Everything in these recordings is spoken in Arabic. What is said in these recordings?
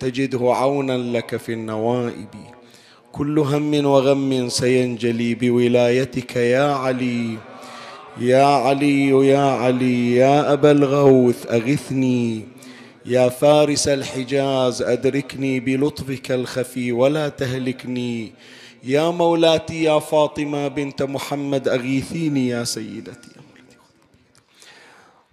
تجده عونا لك في النوائب. كل هم وغم سينجلي بولايتك يا علي. يا علي يا علي يا أبا الغوث أغثني. يا فارس الحجاز أدركني بلطفك الخفي ولا تهلكني. يا مولاتي يا فاطمة بنت محمد أغيثيني يا سيدتي.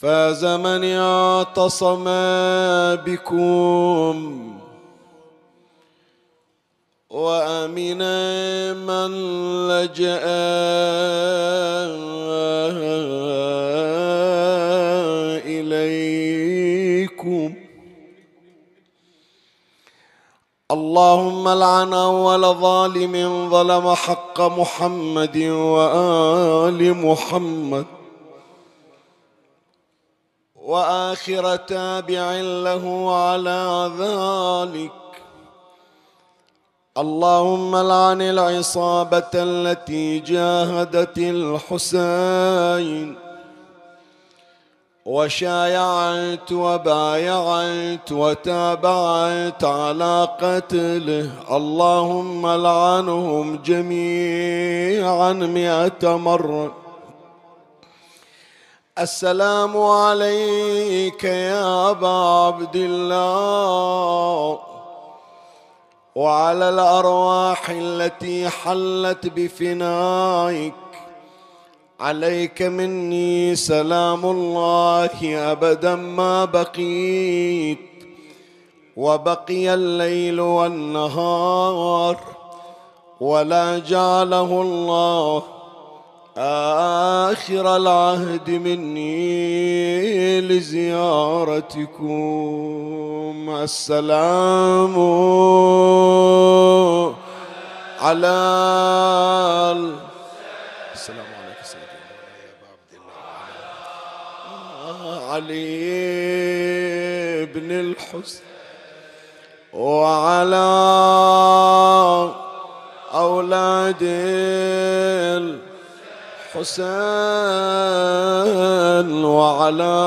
فاز من اعتصم بكم وأمن من لجأ إليكم. اللهم لعن أول ظالم ظلم حق محمد وآل محمد. واخر تابع له على ذلك. اللهم لعن العصابة التي جاهدت الحسين. وشايعت وبايعت وتابعت على قتله. اللهم لعنهم جميعا مئة مرة. السلام عليك يا أبا عبد الله. وعلى الأرواح التي حلت بفنائك عليك مني سلام الله أبدا ما بقيت. وبقي الليل والنهار ولا جعله الله آخر العهد مني لزيارتكم. السلام على السلام عليك سيدي يا عبد الله. علي بن الحسن. وعلى أولاد الحسين وعلى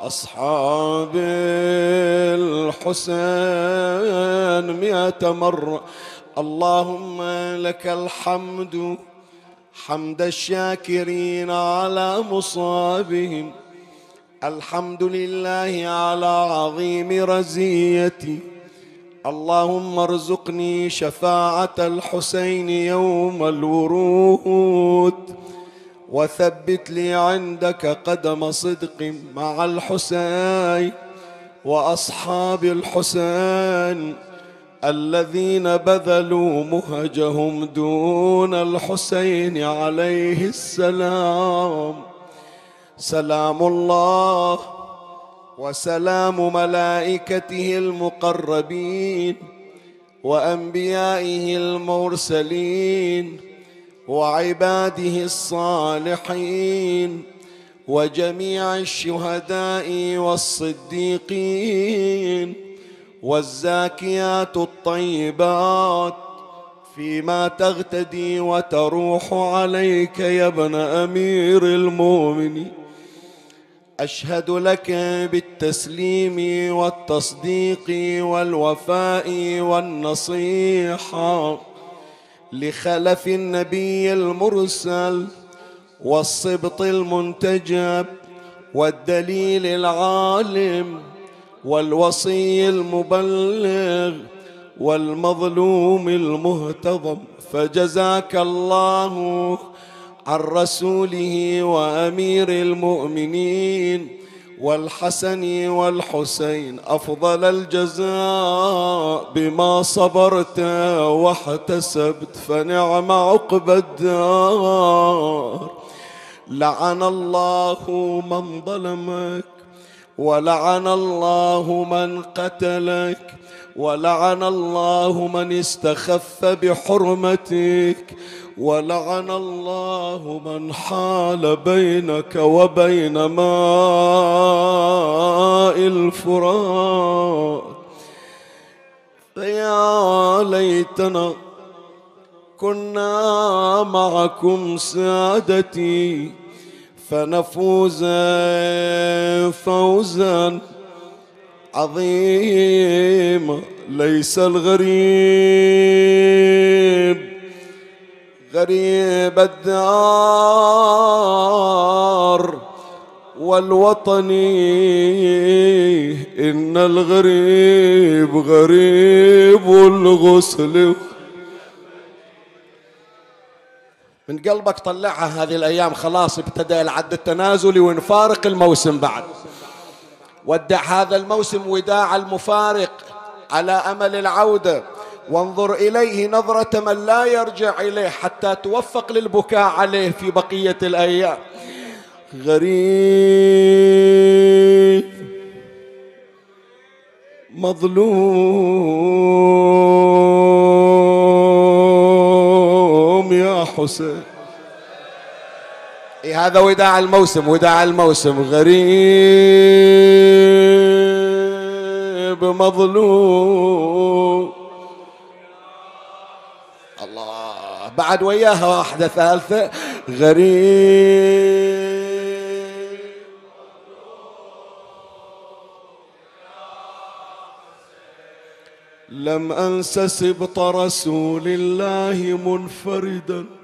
أصحاب الحسين مئة مرة اللهم لك الحمد حمد الشاكرين على مصابهم. الحمد لله على عظيم رزيتي. اللهم ارزقني شفاعة الحسين يوم الورود وثبت لي عندك قدم صدق مع الحسين وأصحاب الحسين الذين بذلوا مهجهم دون الحسين عليه السلام. سلام الله. وسلام ملائكته المقربين وأنبيائه المرسلين وعباده الصالحين وجميع الشهداء والصديقين والزاكيات الطيبات فيما تغتدي وتروح عليك يا ابن أمير المؤمنين. أشهد لك بالتسليم والتصديق والوفاء والنصيحة لخلف النبي المرسل والصبط المنتجب والدليل العالم والوصي المبلغ والمظلوم المهتضم. فجزاك الله عن رسوله وأمير المؤمنين والحسن والحسين أفضل الجزاء بما صبرت واحتسبت فنعم عقب الدار. لعن الله من ظلمك ولعن الله من قتلك ولعن الله من استخف بحرمتك ولعن الله من حال بينك وبين ماء الفرات. فيا ليتنا كنا معكم سادتي فنفوز فوزا عظيما ليس الغريب. غريب الدار والوطن إن الغريب غريب الغسل. من قلبك طلعها هذه الأيام خلاص ابتدأ العد التنازلي ونفارق الموسم بعد. ودع هذا الموسم وداع المفارق على أمل العودة. وانظر إليه نظرة من لا يرجع إليه حتى توفق للبكاء عليه في بقية الأيام. غريب. مظلوم يا حسين. إيه هذا وداع الموسم وداع الموسم. غريب مظلوم. الله بعد وياها واحدة ثالثة. غريب. لم أنس سبط رسول الله منفردا.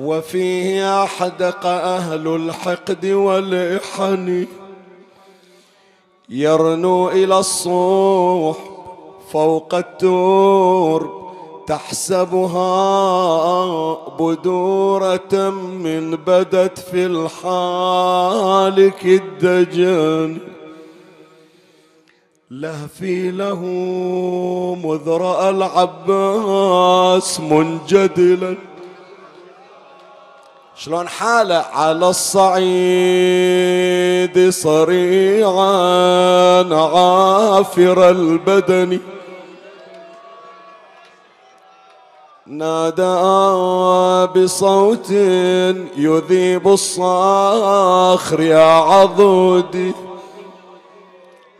وفيه أحدق أهل الحقد والإحن. يرنو إلى الصوح فوق التور تحسبها بدورة من بدت في الحالك الدجن. لهفي له مذرأ العباس منجدلا. شلون حاله على الصعيد صريعا عافر البدن. نادى بصوت يذيب الصاخر يا عضدي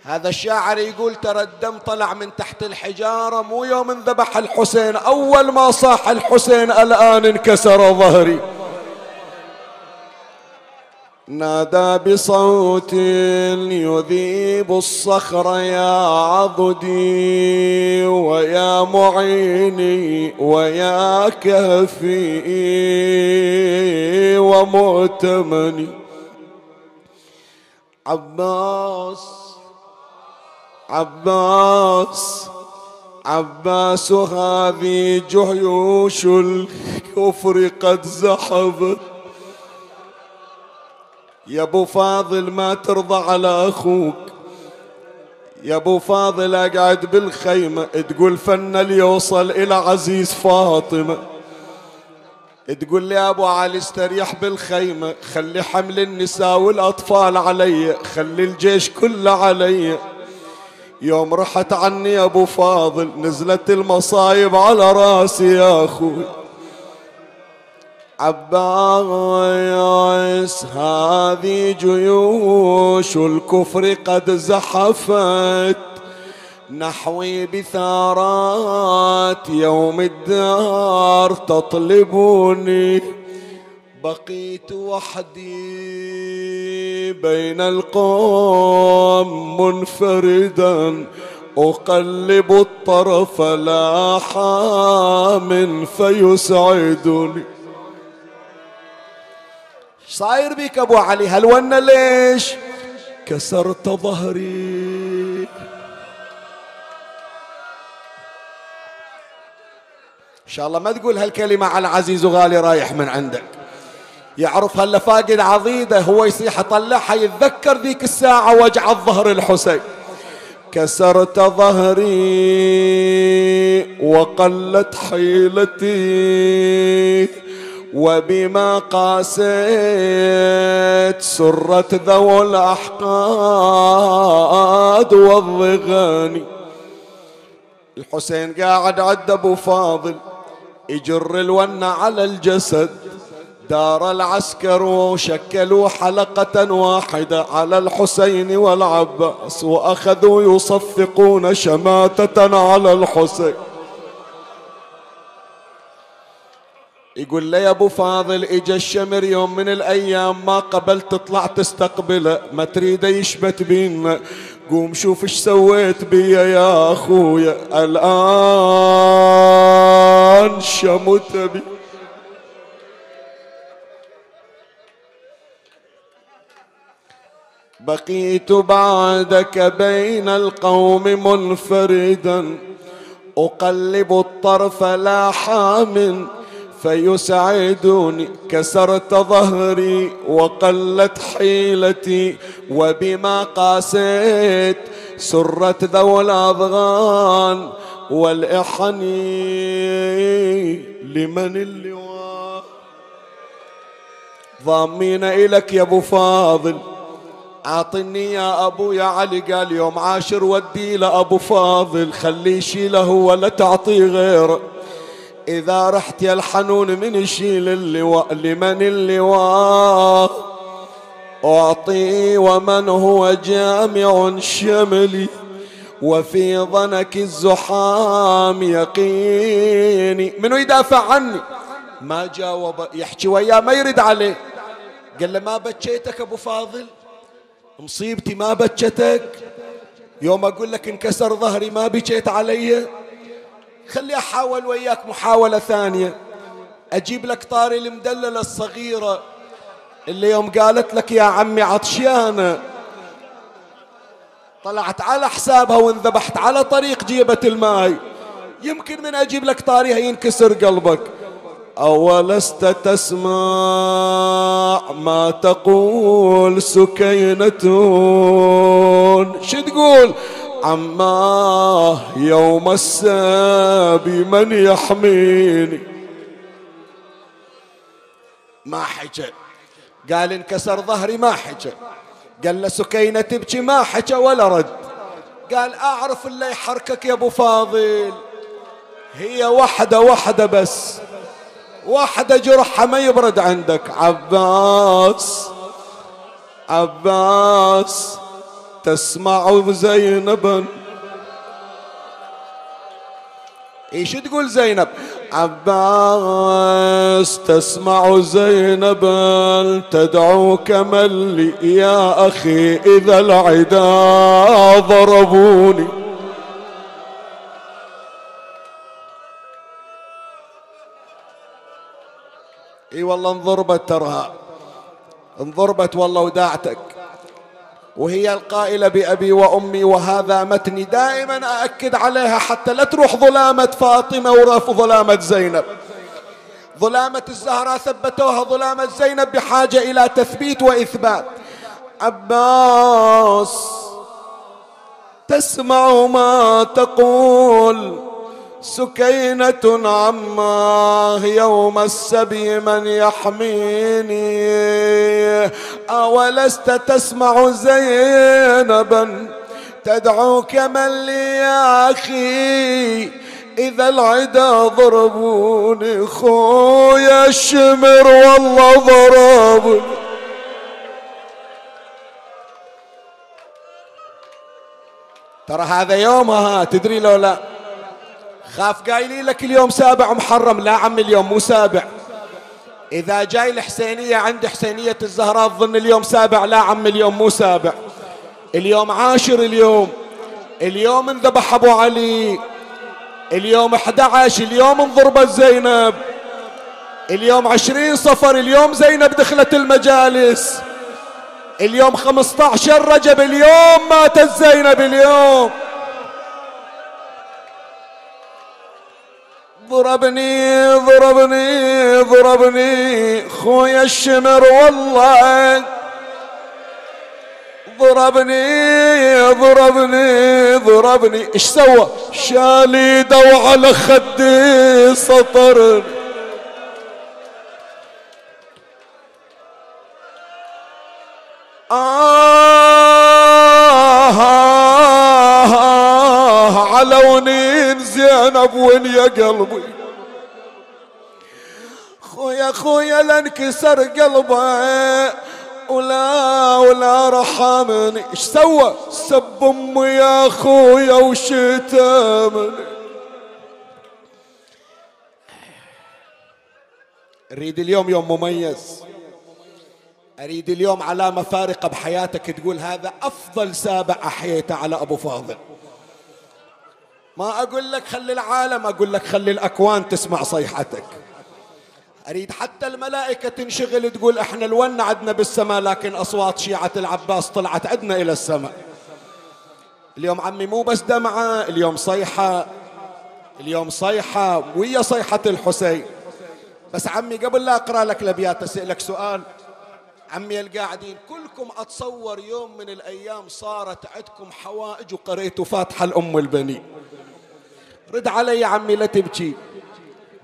هذا الشاعر يقول ترى الدم طلع من تحت الحجارة مو يوم انذبح الحسين أول ما صاح الحسين الآن انكسر ظهري. نادى بصوت يذيب الصخر يا عضدي ويا معيني ويا كهفي ومؤتمني. عباس عباس عباس هذه جيوش الكفر قد زحفت. يا ابو فاضل ما ترضى على أخوك. يا ابو فاضل اقعد بالخيمة تقول فن يوصل إلى عزيز فاطمة. تقول لي أبو علي استريح بالخيمة خلي حمل النساء والأطفال علي خلي الجيش كله علي. يوم رحت عني يا ابو فاضل نزلت المصايب على رأسي يا أخوي. عباس هذه جيوش الكفر قد زحفت. نحوي بثارات يوم الدار تطلبني. بقيت وحدي بين القوم منفردا. أقلب الطرف لا حام فيسعدني. صاير بيك أبو علي هلونا ليش؟ كسرت ظهري. إن شاء الله ما تقول هالكلمة على عزيز وغالي رايح من عندك. يعرف هلا فاقد عضيده هو يصيح اطلعها يتذكر ذيك الساعة وجع الظهر الحسين. كسرت ظهري وقلت حيلتي. وبما قاسيت سرت ذو الأحقاد والضغاني. الحسين قاعد عد أبو فاضل يجر الونة على الجسد. دار العسكر وشكلوا حلقة واحدة على الحسين والعباس وأخذوا يصفقون شماتة على الحسين. يقول لي يا أبو فاضل إجا الشمر يوم من الأيام ما قبلت تطلع تستقبله ما تريده يشبت بينا. قوم شوف إيش سويت بيا يا أخويا. الآن شمت بي. بقيت بعدك بين القوم منفردا. أقلب الطرف لا حام فيسعدني كسرت ظهري وقلت حيلتي وبما قاسيت سرت ذو الأضغان والإحني لمن اللواء؟ ضامين إلك يا أبو فاضل. أعطني يا أبو يا علي قال يوم عاشر ودي لأبو فاضل. خليه يشيله ولا تعطيه غيره. إذا رحت يا الحنون من يشيل اللواء لمن اللواء. أعطي ومن هو جامع شملي وفي ظنك الزحام يقيني. منو يدافع عني؟ ما جاوب يحكي وياه ما يرد عليه. قال له ما بكيتك أبو فاضل؟ مصيبتي ما بكتك يوم أقول لك انكسر ظهري ما بكيت علي. خلي أحاول وياك محاولة ثانية. أجيب لك طاري المدللة الصغيرة اللي يوم قالت لك يا عمي عطشانة طلعت على حسابها وانذبحت على طريق جيبة الماي. يمكن من أجيب لك طاريها ينكسر قلبك. أولست تسمع ما تقول سكينة؟ شو تقول؟ عماه يوم السابي من يحميني. ما حكى. قال انكسر ظهري ما حكى. قال له سكينة تبكي ما حكى ولا رد. قال أعرف اللي يحركك يا أبو فاضل. هي وحدة وحدة بس. واحدة جرحها ما يبرد عندك. عباس عباس. تسمع زينبا. إيش تقول زينب؟ عباس تسمع زينبا تدعوك ملي يا أخي إذا العدا ضربوني. إي والله انضربت ترها انضربت والله وداعتك. وهي القائلة بأبي وأمي وهذا متني دائما أأكد عليها حتى لا تروح ظلامة فاطمة ورف ظلامة زينب. ظلامة الزهراء ثبتوها ظلامة زينب بحاجة إلى تثبيت وإثبات. عباس تسمع ما تقول. سكينة عماه يوم السبي من يحميني. أولست تسمع زينبا تدعوك من لي يا أخي؟ إذا العدا ضربوني خويا الشمر والله ضربني ترى هذا يومها تدري لو لا؟ خاف قايلين لك اليوم سابع محرم لا عم اليوم مو سابع. إذا جاي الحسينية عند حسينية الزهراء تظن اليوم سابع. لا عم اليوم مو سابع. اليوم عاشر اليوم. اليوم انذبح أبو علي. اليوم 11 اليوم انضربت زينب اليوم عشرين صفر. اليوم زينب دخلت المجالس. اليوم 15 رجب. اليوم ماتت زينب اليوم ضربني ضربني ضربني خويا الشمر والله. ضربني ضربني ضربني إيش سوى؟ شالي دو على خدي سطر. آه, زينب وين يا قلبي. خويا خويا لانكسر قلبه ولا ولا رحمني. إيش سوى؟ سب أمي يا خويا وشتمني أريد اليوم يوم مميز. أريد اليوم علامة فارقة بحياتك تقول هذا أفضل سابع أحييته على أبو فاضل. ما أقول لك خلي العالم أقول لك خلي الأكوان تسمع صيحتك. أريد حتى الملائكة تنشغل تقول إحنا الون عدنا بالسماء لكن أصوات شيعة العباس طلعت عدنا إلى السماء. اليوم عمي مو بس دمعة اليوم صيحة اليوم صيحة ويا صيحة الحسين. بس عمي قبل لا أقرأ لك الأبيات أسألك سؤال. عمي القاعدين كلكم أتصور يوم من الأيام صارت عندكم حوائج وقريتوا فاتحة الأم البني رد علي عمي لا تبكي.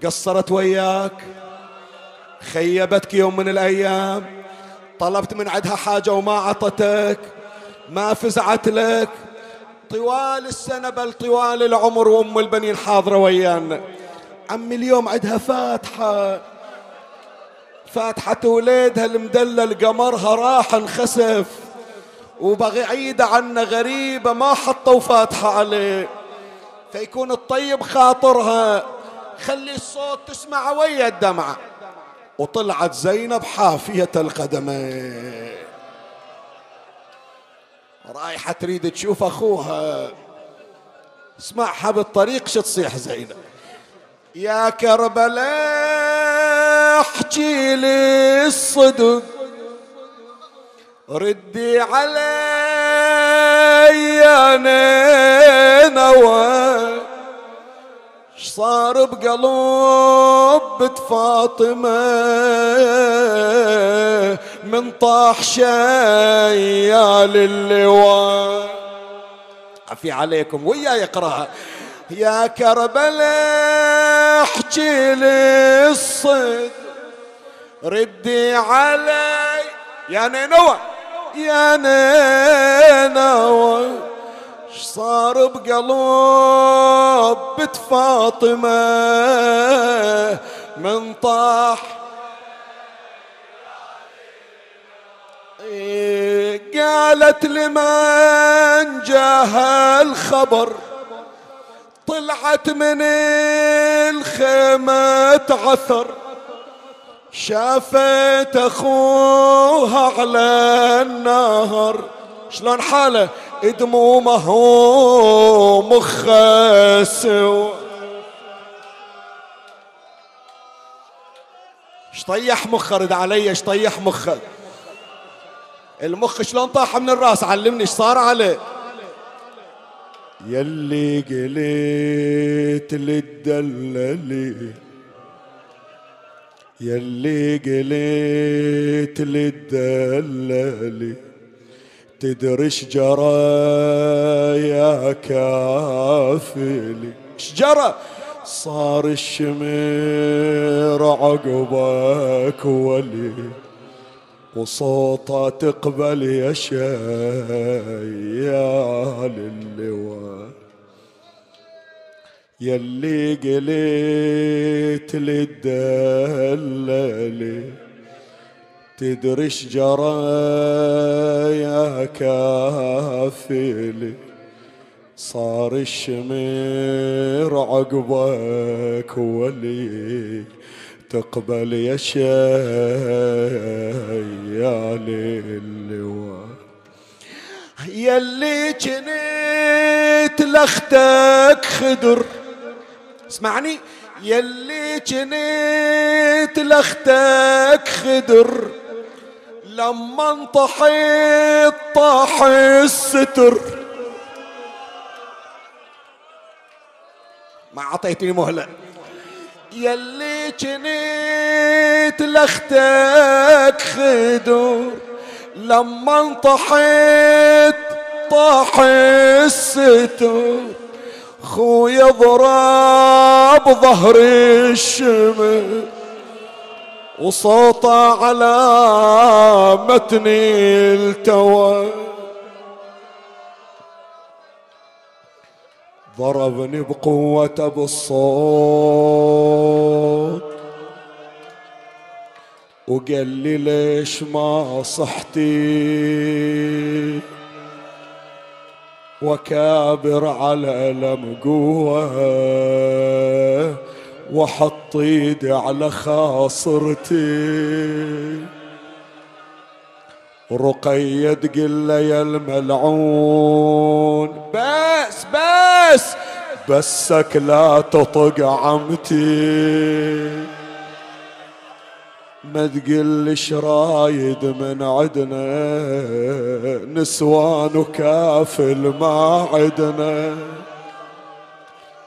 قصرت وياك خيبتك يوم من الأيام طلبت من عندها حاجة وما عطتك ما فزعت لك. طوال السنة بل طوال العمر وأم البنين حاضرة ويانا. عمي اليوم عندها فاتحة. فاتحة وليدها المدلل قمرها راح انخسف وبعيدة عنا غريبة ما حطوا فاتحة عليه. فيكون الطيب خاطرها. خلي الصوت تسمع ويا الدمعة. وطلعت زينب حافية القدمين رايحة تريد تشوف أخوها. اسمعها بالطريق شو تصيح زينب. يا كربلاء! احكي لي الصدق. ردي علي يا نينوى صار بقلب بنت فاطمة؟ من طاح شيال اللواء. عفي عليكم ويا يقرأها. يا كربلاء احكي لي الصد ردي علي. يا نينوى. يا نينوى. صار بقلب بنت فاطمة؟ من طاح. قالت لمن جاه الخبر؟ طلعت من الخيمة عثر شافت أخوها على النهر. شلون حاله؟ دمومه مخه سوى. طيح مخه رد علي طيح مخه. المخ شلون طاح من الراس؟ علمني إيش صار عليه؟ يلي قليت للدللي يلي قليت للدللي تدري جرى يا كافلي. جرى؟ صار الشمير عقبك ولي وصوته تقبل يا شيال اللواء يلي قليت للدللي تدري جرى يا كافلي. صار الشمير عقبك ولي. تقبل يا شيال اللواء. يلي جنيت لختك خدر. اسمعني. يلي جنيت لختك خدر لما انطحيت طاح الستر. ما اعطيتني مهلة. يلي جنيت لختك خدور لما انطحيت طاح الستور خويا ضرب ظهر الشمس وصوته على متن التوى. ضربني بقوة بالصوت وقال لي ليش ما صحتي؟ وكابر على ألم قوة وحط ايدي على خاصرتي. رقية تقول يا الملعون. بس بس بسك لا تطق عمتي. ما تقلش رايد من عدنا نسوان وكافل ما عدنا.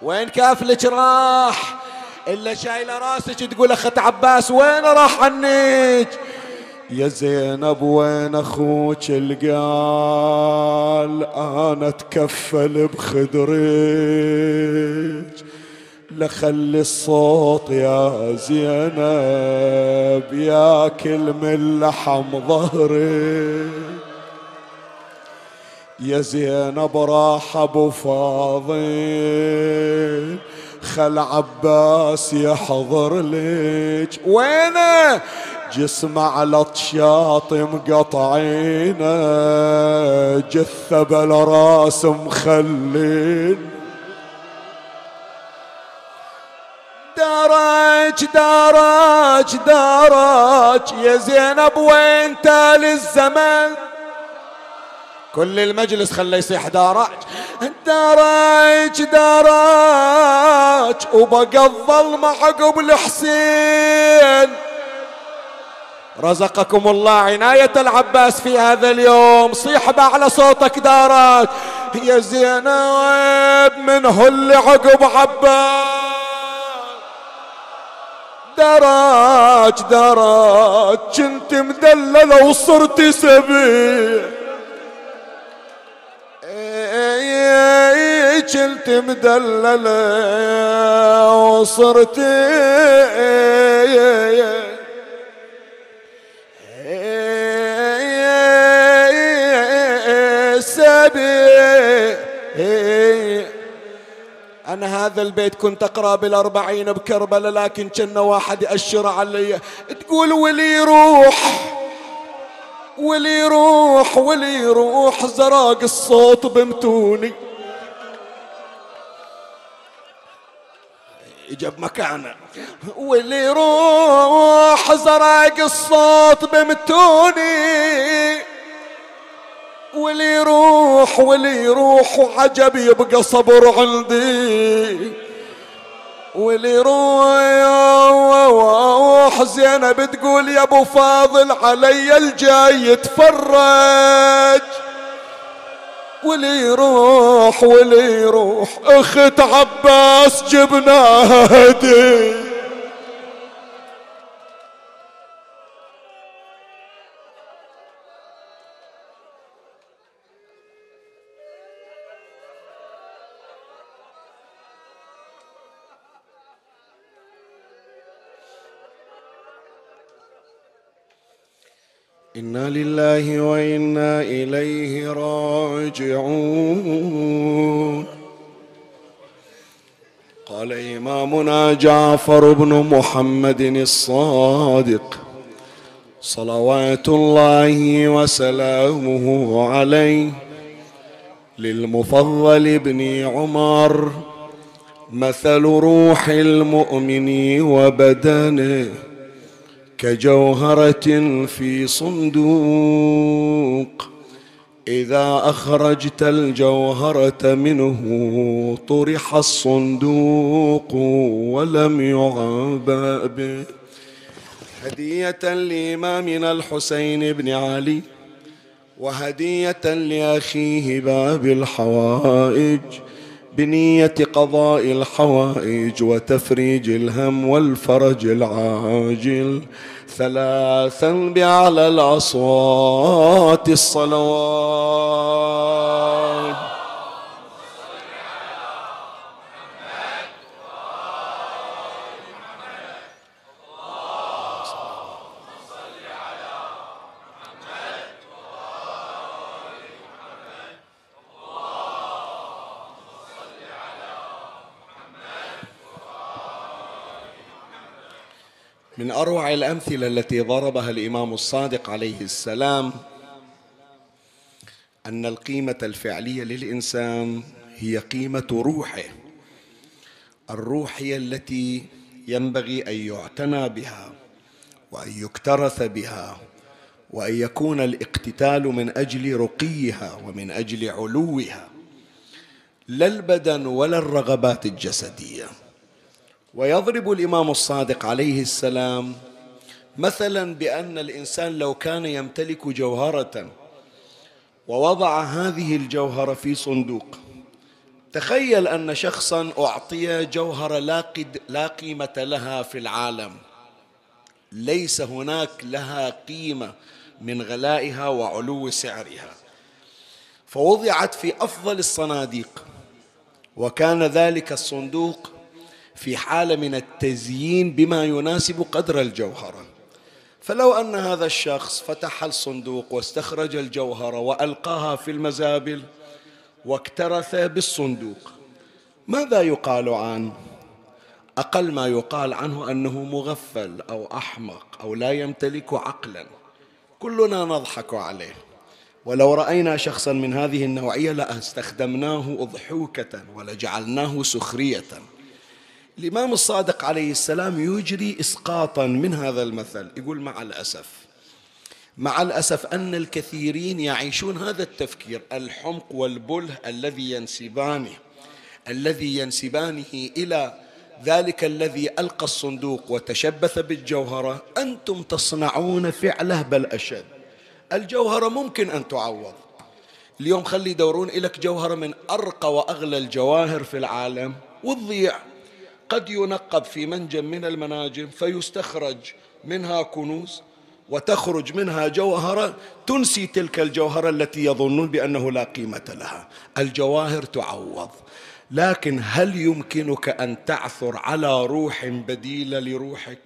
وين كافلك راح؟ إلا شايله راسك تقول أخت عباس وين راح عنك؟ يا زينب وين أخوك القال؟ أنا أتكفل بخدرك. لخلي الصوت يا زينب ياكل من لحم ظهري. يا زينب راح أبو فاضل خل عباس يحضر لك وينه؟ جسمه على طشاط مقطعينه جثة بلا راس مخلين دارج دارج دارج يا زينب وين تالي الزمن كل المجلس خليه يصيح دارج دارج دارج وبقى الظلمة عقب الحسين. رزقكم الله عناية العباس في هذا اليوم. صيح بأعلى صوتك دارج يا زينب من اللي عقب عباس. دراج دراج كنت مدللة وصرت سبيع كنت مدللة وصرت. أنا هذا البيت كنت أقرأ بالأربعين بكربلة لكن كنا واحد يأشر علي. تقول ولي يروح ولي يروح ولي يروح زراق الصوت بمتوني. جاب مكانه. واللي يروح زراق الصوت بمتوني. واللي يروح واللي يروح وعجب يبقى صبر عندي. واللي يروح زينب تقول يا أبو فاضل علي الجاي يتفرج. واللي يروح واللي يروح أخت عباس جبناها هدي. إنا لله وإنا إليه راجعون. قال امامنا جعفر بن محمد الصادق. صلوات الله وسلامه عليه. للمفضل بن عمر. مثل روح المؤمن وبدنه. كجوهرة في صندوق إذا أخرجت الجوهرة منه طرح الصندوق ولم يعبأ به. هدية لإمامنا الحسين بن علي وهدية لأخيه باب الحوائج. بنية قضاء الحوائج وتفريج الهم والفرج العاجل ثلاثا بأعلى الأصوات الصلوات. من أروع الأمثلة التي ضربها الإمام الصادق عليه السلام أن القيمة الفعلية للإنسان هي قيمة روحه الروح هي التي ينبغي أن يعتنى بها وأن يكترث بها وأن يكون الاقتتال من أجل رقيها ومن أجل علوها لا البدن ولا الرغبات الجسدية. ويضرب الإمام الصادق عليه السلام مثلا بأن الإنسان لو كان يمتلك جوهرة ووضع هذه الجوهرة في صندوق تخيل أن شخصا أعطي جوهرة لا, قد لا قيمة لها في العالم. ليس هناك لها قيمة من غلائها وعلو سعرها. فوضعت في أفضل الصناديق وكان ذلك الصندوق في حالة من التزيين بما يناسب قدر الجوهرة فلو أن هذا الشخص فتح الصندوق واستخرج الجوهرة وألقاها في المزابل واكترث بالصندوق ماذا يقال عنه أقل ما يقال عنه أنه مغفل أو أحمق أو لا يمتلك عقلا. كلنا نضحك عليه. ولو رأينا شخصا من هذه النوعية لأستخدمناه أضحوكة ولجعلناه سخرية. الإمام الصادق عليه السلام يجري إسقاطا من هذا المثل. يقول مع الأسف مع الأسف أن الكثيرين يعيشون هذا التفكير الحمق والبله الذي ينسبانه الذي ينسبانه إلى ذلك الذي ألقى الصندوق وتشبث بالجوهرة. أنتم تصنعون فعله بل أشد. الجوهرة ممكن أن تعوض. اليوم خلي يدورون لك جوهرة من أرقى وأغلى الجواهر في العالم وتضيع قد ينقب في منجم من المناجم فيستخرج منها كنوز وتخرج منها جوهرة تنسي تلك الجوهرة التي يظنون بأنه لا قيمة لها. الجواهر تعوض. لكن هل يمكنك أن تعثر على روح بديلة لروحك؟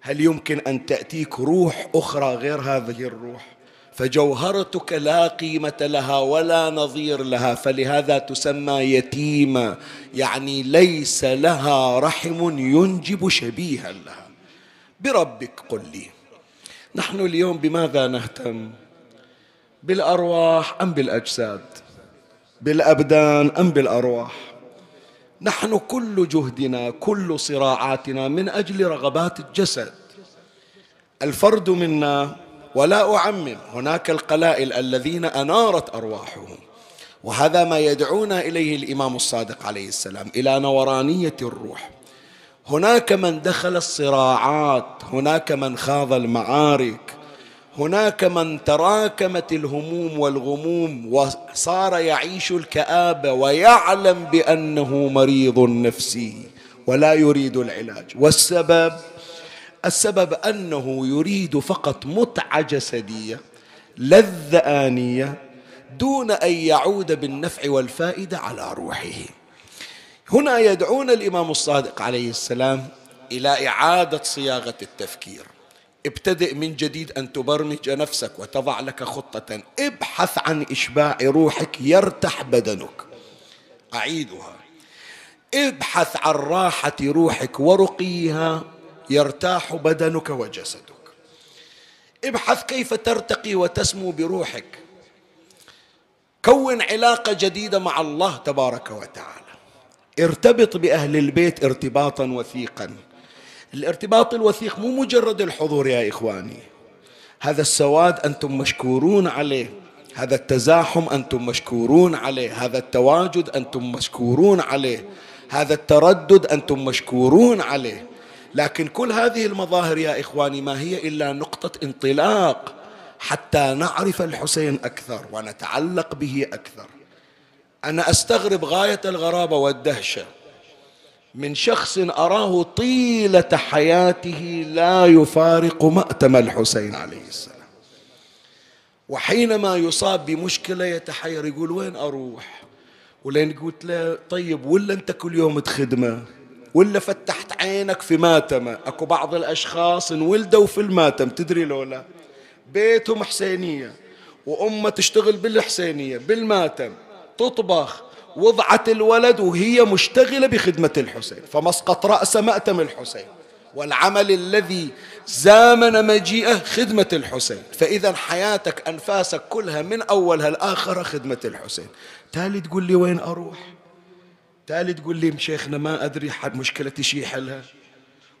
هل يمكن أن تأتيك روح أخرى غير هذه الروح؟ فجوهرتك لا قيمة لها ولا نظير لها فلهذا تسمى يتيمة يعني ليس لها رحم ينجب شبيها لها. بربك قل لي نحن اليوم بماذا نهتم؟ بالأرواح أم بالأجساد؟ بالأبدان أم بالأرواح؟ نحن كل جهدنا كل صراعاتنا من أجل رغبات الجسد. الفرد منا ولا أعمم. هناك القلائل الذين أنارت أرواحهم. وهذا ما يدعونا إليه الإمام الصادق عليه السلام إلى نورانية الروح. هناك من دخل الصراعات هناك من خاض المعارك هناك من تراكمت الهموم والغموم وصار يعيش الكآبة ويعلم بأنه مريض نفسي ولا يريد العلاج. والسبب؟ السبب أنه يريد فقط متعه جسدية لذة آنية دون أن يعود بالنفع والفائدة على روحه. هنا يدعون الإمام الصادق عليه السلام إلى إعادة صياغة التفكير. ابتدئ من جديد أن تبرمج نفسك وتضع لك خطة. ابحث عن إشباع روحك يرتاح بدنك. أعيدها. ابحث عن راحة روحك ورقيها. يرتاح بدنك وجسدك. ابحث كيف ترتقي وتسمو بروحك. كون علاقة جديدة مع الله تبارك وتعالى. ارتبط بأهل البيت ارتباطا وثيقا. الارتباط الوثيق مو مجرد الحضور يا إخواني. هذا السواد أنتم مشكورون عليه. هذا التزاحم أنتم مشكورون عليه. هذا التواجد أنتم مشكورون عليه. هذا التردد أنتم مشكورون عليه. لكن كل هذه المظاهر يا إخواني ما هي إلا نقطة انطلاق حتى نعرف الحسين أكثر ونتعلق به أكثر. أنا أستغرب غاية الغرابة والدهشة من شخص أراه طيلة حياته لا يفارق مأتم الحسين عليه السلام. وحينما يصاب بمشكلة يتحير يقول وين أروح؟ ولين قلت له طيب ولا أنت كل يوم تخدمه؟ ولا فتحت عينك في ماتمة أكو بعض الأشخاص انولدوا في الماتم تدري لولا بيتهم حسينية وأمة تشتغل بالحسينية بالماتم. تطبخ وضعت الولد وهي مشتغلة بخدمة الحسين فمسقط رأس مأتم الحسين. والعمل الذي زامن مجيئه خدمة الحسين. فإذا حياتك أنفاسك كلها من أولها الآخرة خدمة الحسين. تالي تقول لي وين أروح؟ تالي تقول لي شيخنا ما أدري حد مشكلتي شي حلها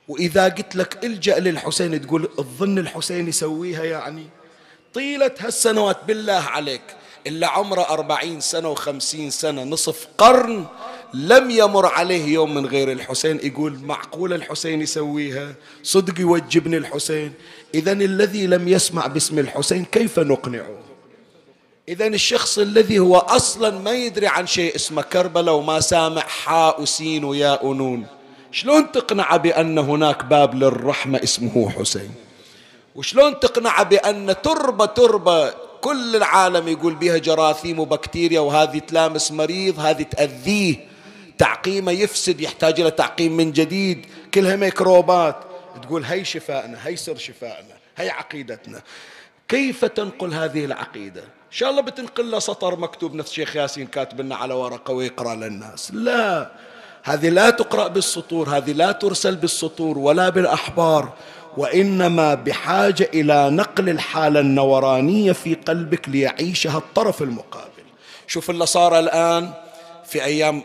وإذا قلت لك إلجأ للحسين تقول الظن الحسين يسويها يعني. طيلة هالسنوات بالله عليك إلا عمره أربعين سنة وخمسين سنة نصف قرن لم يمر عليه يوم من غير الحسين. يقول معقول الحسين يسويها؟ صدق يوجبني الحسين. إذا الذي لم يسمع باسم الحسين كيف نقنعه؟ إذا الشخص الذي هو أصلا ما يدري عن شيء اسمه كربلاء وما سامع حاء وسين وياء ونون شلون تقنع بأن هناك باب للرحمة اسمه حسين؟ وشلون تقنع بأن تربة تربة كل العالم يقول بها جراثيم وبكتيريا وهذه تلامس مريض هذه تأذيه. تعقيمه يفسد يحتاج إلى تعقيم من جديد. كلها ميكروبات. تقول هي شفائنا هي سر شفائنا هي عقيدتنا. كيف تنقل هذه العقيدة؟ إن شاء الله بتنقل له سطر مكتوب نفس شيخ ياسين كاتب لنا على ورقة ويقرأ للناس. لا هذه لا تقرأ بالسطور هذه لا ترسل بالسطور ولا بالأحبار وإنما بحاجة إلى نقل الحالة النورانية في قلبك ليعيشها الطرف المقابل. شوف اللي صار الآن في أيام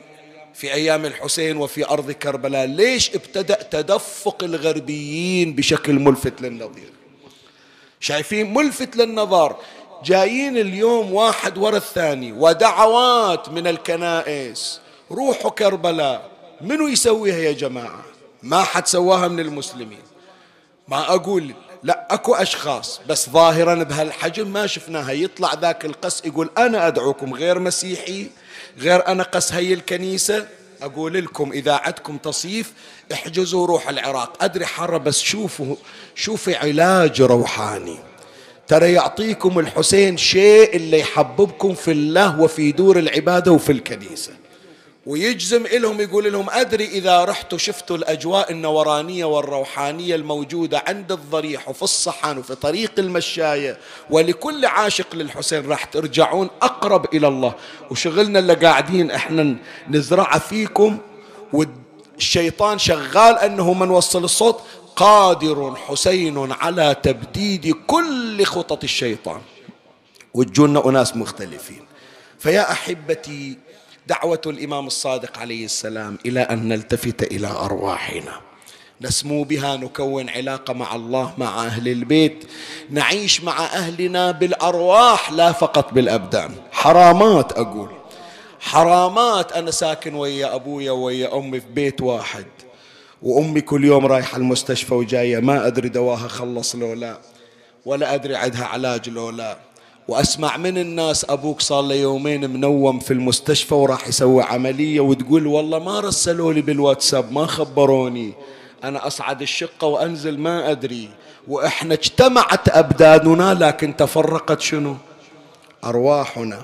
في أيام الحسين وفي أرض كربلاء ليش ابتدأ تدفق الغربيين بشكل ملفت للنظير؟ شايفين ملفت للنظر جايين اليوم واحد ورا الثاني ودعوات من الكنائس. روحوا كربلاء. منو يسويها يا جماعة؟ ما حد سواها من المسلمين. ما أقول لا أكو أشخاص بس ظاهرا بهالحجم ما شفناها. يطلع ذاك القس يقول أنا أدعوكم غير مسيحي غير أنا قس هي الكنيسة. أقول لكم إذا عندكم تصيف احجزوا روح العراق. أدري حرة بس شوفوا شوفوا علاج روحاني. ترى يعطيكم الحسين شيء اللي يحببكم في الله وفي دور العبادة وفي الكنيسة. ويجزم لهم يقول لهم أدري إذا رحتوا شفتوا الأجواء النورانية والروحانية الموجودة عند الضريح وفي الصحن وفي طريق المشاية ولكل عاشق للحسين راح ترجعون أقرب إلى الله. وشغلنا اللي قاعدين إحنا نزرعه فيكم والشيطان شغال أنه من وصل الصوت قادر حسين على تبديد كل خطط الشيطان. وتجونا أناس مختلفين. فيا أحبتي دعوة الإمام الصادق عليه السلام إلى أن نلتفت إلى أرواحنا. نسمو بها نكون علاقة مع الله مع أهل البيت. نعيش مع أهلنا بالأرواح لا فقط بالأبدان. حرامات أقول. حرامات أنا ساكن ويا أبويا ويا أمي في بيت واحد. وأمي كل يوم رايحة المستشفى وجاية ما أدري دواها خلص لو لا ولا أدري عندها علاج لو لا. وأسمع من الناس أبوك صار له يومين منوم في المستشفى وراح يسوي عملية وتقول والله ما رسلوا لي بالواتساب ما خبروني. أنا أصعد الشقة وأنزل ما أدري. وإحنا اجتمعت أبداننا لكن تفرقت شنو؟ أرواحنا.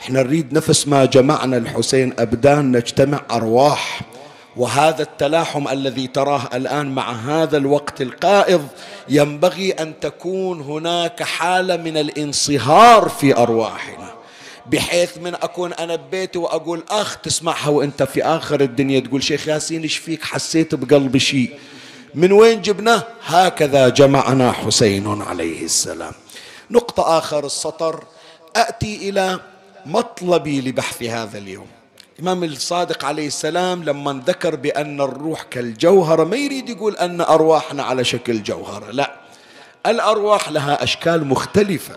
إحنا نريد نفس ما جمعنا الحسين ابدان نجتمع أرواح. وهذا التلاحم الذي تراه الآن مع هذا الوقت القائض ينبغي أن تكون هناك حالة من الانصهار في أرواحنا بحيث من أكون أنا ببيتي وأقول أخ تسمعها وأنت في آخر الدنيا تقول شيخ ياسين إيش فيك؟ حسيت بقلبي شيء. من وين جبناه؟ هكذا جمعنا حسين عليه السلام. نقطة آخر السطر أتي إلى مطلبي لبحث هذا اليوم. الإمام الصادق عليه السلام لما ذكر بأن الروح كالجوهرة ما يريد يقول أن أرواحنا على شكل جوهرة لا. الأرواح لها أشكال مختلفة.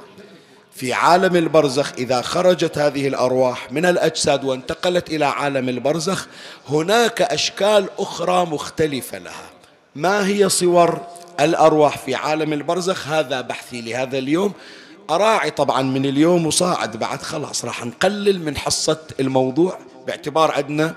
في عالم البرزخ إذا خرجت هذه الأرواح من الأجساد وانتقلت إلى عالم البرزخ هناك أشكال أخرى مختلفة لها. ما هي صور الأرواح في عالم البرزخ؟ هذا بحثي لهذا اليوم. أراعي طبعا من اليوم وصاعد بعد خلاص راح نقلل من حصة الموضوع. باعتبار عندنا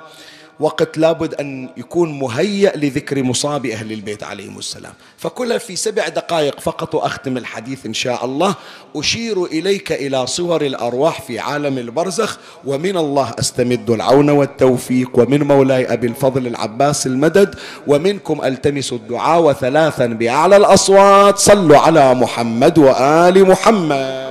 وقت لابد أن يكون مهيأ لذكر مصاب أهل البيت عليهم السلام. فكلها في سبع دقائق فقط وأختم الحديث إن شاء الله. أشير إليك إلى صور الأرواح في عالم البرزخ ومن الله أستمد العون والتوفيق ومن مولاي أبي الفضل العباس المدد ومنكم ألتمس الدعاء وثلاثا بأعلى الأصوات. صلوا على محمد وآل محمد.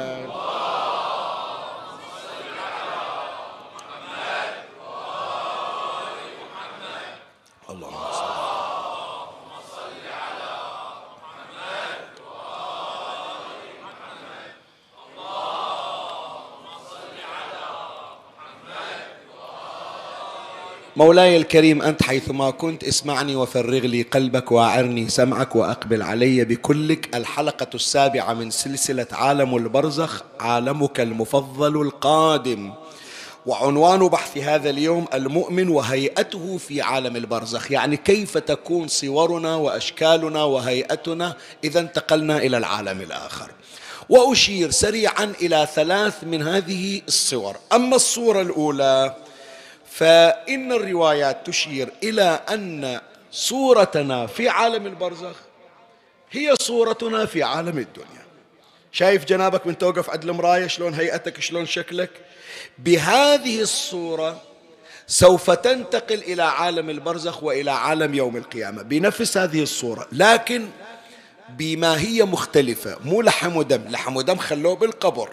مولاي الكريم أنت حيثما كنت اسمعني وفرغ لي قلبك وأعرني سمعك وأقبل علي بكلك الحلقة السابعة من سلسلة عالم البرزخ عالمك المفضل القادم. وعنوان بحث هذا اليوم المؤمن وهيئته في عالم البرزخ. يعني كيف تكون صورنا وأشكالنا وهيئتنا إذا انتقلنا إلى العالم الآخر. وأشير سريعا إلى ثلاث من هذه الصور. أما الصورة الأولى فإن الروايات تشير إلى أن صورتنا في عالم البرزخ هي صورتنا في عالم الدنيا. شايف جنابك من توقف عند المراية شلون هيئتك شلون شكلك؟ بهذه الصورة سوف تنتقل إلى عالم البرزخ وإلى عالم يوم القيامة بنفس هذه الصورة لكن بما هي مختلفة مو لحم ودم لحم ودم خلوه بالقبر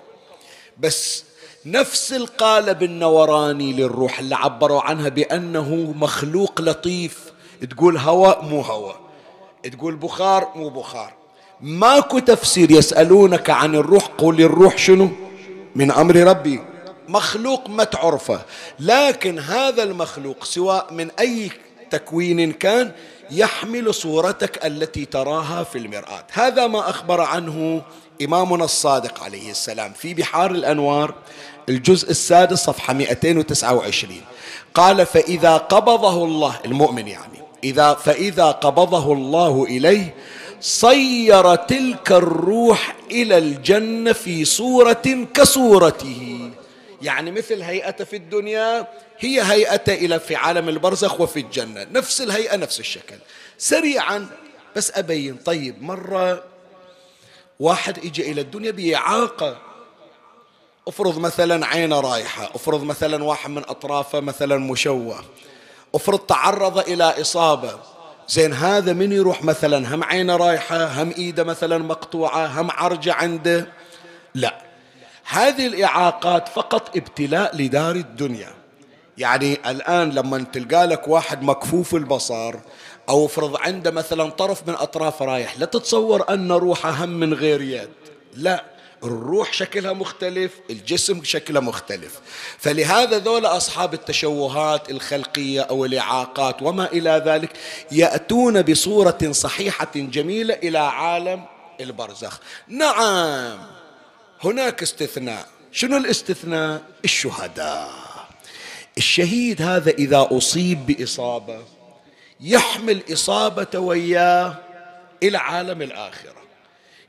بس نفس القالب النوراني للروح اللي عبروا عنها بأنه مخلوق لطيف. تقول هواء مو هواء تقول بخار مو بخار. ماكو تفسير يسألونك عن الروح. قول الروح شنو؟ من أمر ربي. مخلوق ما تعرفه. لكن هذا المخلوق سواء من أي تكوين كان يحمل صورتك التي تراها في المرآة. هذا ما أخبر عنه إمامنا الصادق عليه السلام في بحار الأنوار الجزء السادس صفحة 229 قال فإذا قبضه الله المؤمن يعني إذا فإذا قبضه الله إليه صير تلك الروح إلى الجنة في صورة كصورته. يعني مثل هيئته في الدنيا هي هيئته إلى في عالم البرزخ وفي الجنة. نفس الهيئة نفس الشكل. سريعا بس أبين طيب مرة واحد إجا إلى الدنيا بإعاقة افرض مثلا عينة رايحة افرض مثلا واحد من أطرافه مثلا مشوه افرض تعرض إلى إصابة زين هذا من يروح مثلا هم عينة رايحة هم إيده مثلا مقطوعة هم عرجة عنده؟ لا. هذه الإعاقات فقط ابتلاء لدار الدنيا. يعني الآن لما تلقى لك واحد مكفوف البصر أو افرض عنده مثلا طرف من أطراف رايح لا تتصور أن روحه هم من غير يد. لا الروح شكلها مختلف الجسم شكله مختلف. فلهذا ذول أصحاب التشوهات الخلقية أو الإعاقات وما إلى ذلك يأتون بصورة صحيحة جميلة إلى عالم البرزخ. نعم هناك استثناء. شنو الاستثناء؟ الشهداء. الشهيد هذا إذا أصيب بإصابة يحمل إصابة وياه إلى عالم الآخرة.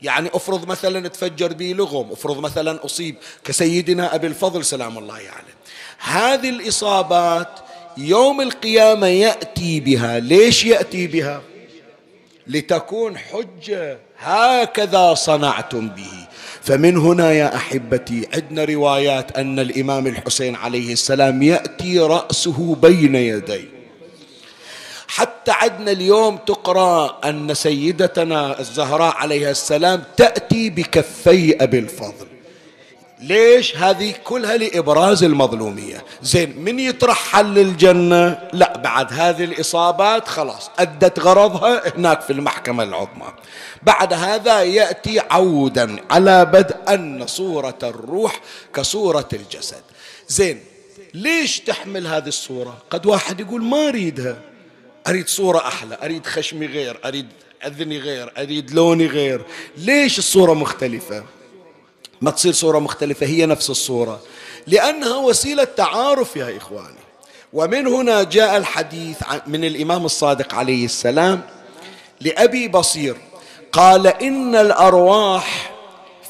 يعني افرض مثلا تفجر بي لغم افرض مثلا أصيب كسيدنا أبي الفضل سلام الله عليه. يعني. هذه الإصابات يوم القيامة يأتي بها. ليش يأتي بها؟ لتكون حجة هكذا صنعتم به. فمن هنا يا أحبتي عندنا روايات أن الإمام الحسين عليه السلام يأتي رأسه بين يديه. حتى عدنا اليوم تقرأ أن سيدتنا الزهراء عليها السلام تأتي بكفي أبي الفضل. ليش؟ هذه كلها لإبراز المظلومية. زين من يترحل للجنة؟ لا بعد هذه الإصابات خلاص أدت غرضها هناك في المحكمة العظمى. بعد هذا يأتي عودا على بدء أن صورة الروح كصورة الجسد. زين ليش تحمل هذه الصورة؟ قد واحد يقول ما أريدها. أريد صورة أحلى أريد خشمي غير أريد أذني غير أريد لوني غير. ليش الصورة مختلفة؟ ما تصير صورة مختلفة هي نفس الصورة. لأنها وسيلة تعارف يا إخواني. ومن هنا جاء الحديث من الإمام الصادق عليه السلام لأبي بصير. قال إن الأرواح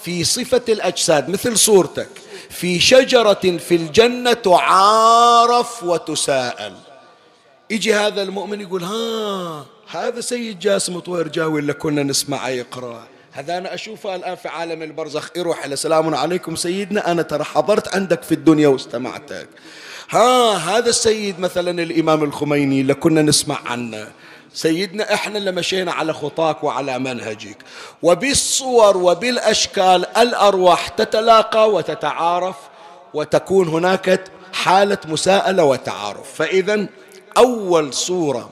في صفة الأجساد مثل صورتك في شجرة في الجنة تعارف وتساءل. يجي هذا المؤمن يقول ها هذا سيد جاسم طوير جاوي اللي كنا نسمعه يقرأ. هذا أنا أشوفه الآن في عالم البرزخ يروح إلى سلام عليكم سيدنا أنا ترى حضرت عندك في الدنيا واستمعتك. ها هذا السيد مثلا الإمام الخميني اللي كنا نسمع عنه. سيدنا إحنا اللي مشينا على خطاك وعلى منهجك. وبالصور وبالأشكال الأرواح تتلاقى وتتعارف وتكون هناك حالة مساءلة وتعارف. فاذا أول صوره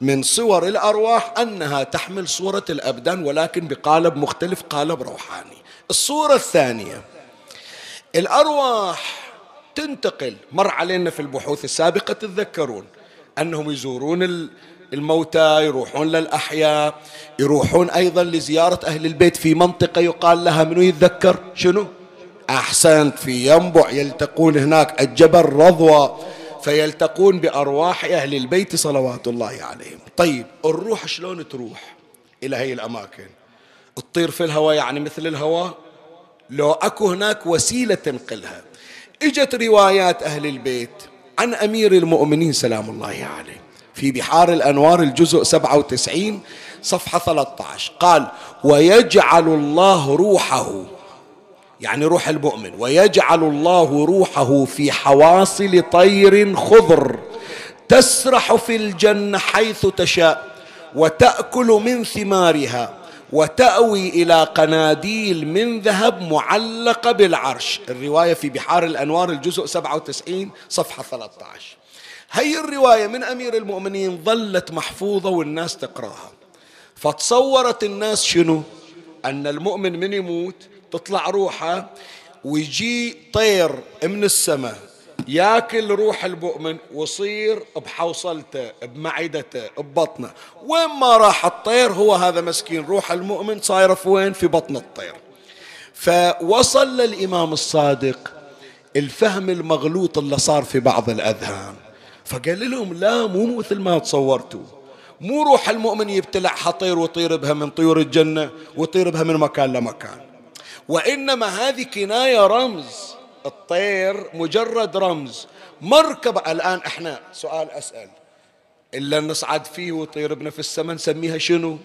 من صور الأرواح أنها تحمل صوره الأبدان ولكن بقالب مختلف قالب روحاني. الصورة الثانية الأرواح تنتقل مر علينا في البحوث السابقة تتذكرون أنهم يزورون الموتى يروحون للأحياء يروحون أيضا لزيارة أهل البيت في منطقة يقال لها منو يتذكر؟ شنو؟ أحسنت في ينبع يلتقون هناك الجبل رضوى فيلتقون بأرواح أهل البيت صلوات الله عليهم. طيب الروح شلون تروح إلى هي الأماكن؟ تطير في الهواء يعني مثل الهواء؟ لو أكو هناك وسيلة تنقلها. إجت روايات أهل البيت عن أمير المؤمنين سلام الله عليه. في بحار الأنوار الجزء 97 صفحة 13 قال ويجعل الله روحه يعني روح المؤمن. ويجعل الله روحه في حواصل طير خضر. تسرح في الجنة حيث تشاء. وتأكل من ثمارها. وتأوي إلى قناديل من ذهب معلقة بالعرش. الرواية في بحار الأنوار الجزء 97 صفحة 13 هي الرواية من أمير المؤمنين ظلت محفوظة والناس تقراها. فتصورت الناس شنو؟ أن المؤمن من يموت تطلع روحه ويجي طير من السماء ياكل روح المؤمن ويصير بحوصلته بمعدته ببطنه. وين ما راح الطير هو هذا مسكين روح المؤمن صايرة في وين في بطن الطير. فوصل للإمام الصادق الفهم المغلوط اللي صار في بعض الأذهان. فقال لهم لا مو مثل ما تصورتوا. مو روح المؤمن يبتلع حطير ويطير بها من طيور الجنة ويطير بها من مكان لمكان. وإنما هذه كناية رمز. الطير مجرد رمز. مركبة الآن إحنا. سؤال أسأل. إلا نصعد فيه ويطير بنا في السماء نسميها شنو؟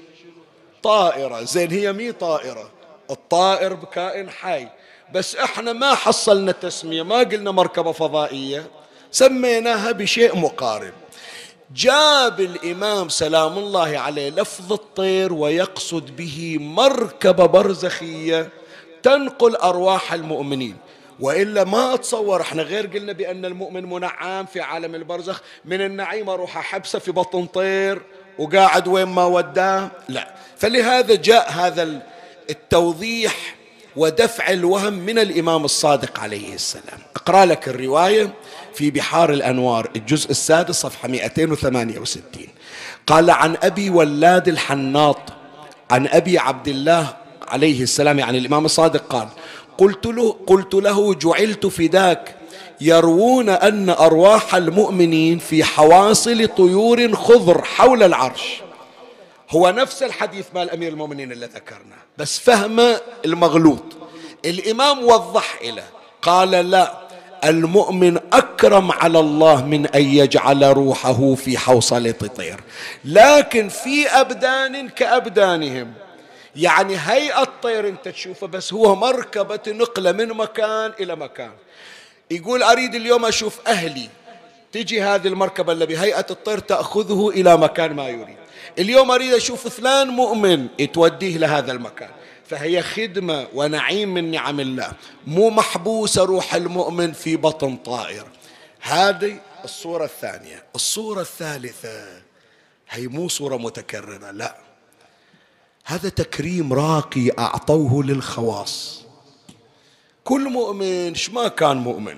طائرة. زين هي مي طائرة. الطائر بكائن حي. بس إحنا ما حصلنا تسمية ما قلنا مركبة فضائية. سميناها بشيء مقارب. جاب الإمام سلام الله عليه لفظ الطير ويقصد به مركبة برزخية. تنقل أرواح المؤمنين. وإلا ما أتصور إحنا غير قلنا بأن المؤمن منعم في عالم البرزخ من النعيم أروح أحبسه في بطن طير وقاعد وين ما وداه. لا. فلهذا جاء هذا التوضيح ودفع الوهم من الإمام الصادق عليه السلام. أقرأ لك الرواية في بحار الأنوار الجزء السادس صفحة 268 قال عن أبي ولاد الحناط عن أبي عبد الله عليه السلام يعني الإمام الصادق قال قلت له, قلت له جعلت فداك يروون أن أرواح المؤمنين في حواصل طيور خضر حول العرش. هو نفس الحديث مال أمير المؤمنين اللي ذكرناه بس فهم المغلوط. الإمام وضح له قال لا المؤمن أكرم على الله من أن يجعل روحه في حوصلة طير لكن في أبدان كأبدانهم. يعني هيئة الطير أنت تشوفه بس هو مركبة نقلة من مكان إلى مكان. يقول أريد اليوم أشوف أهلي. تجي هذه المركبة اللي بهيئة الطير تأخذه إلى مكان ما يريد. اليوم أريد أشوف فلان مؤمن توديه لهذا المكان. فهي خدمة ونعيم من نعم الله. مو محبوسة روح المؤمن في بطن طائر. هذه الصورة الثانية. الصورة الثالثة. هي مو صورة متكررة لا. هذا تكريم راقي أعطوه للخواص. كل مؤمن ما كان مؤمن؟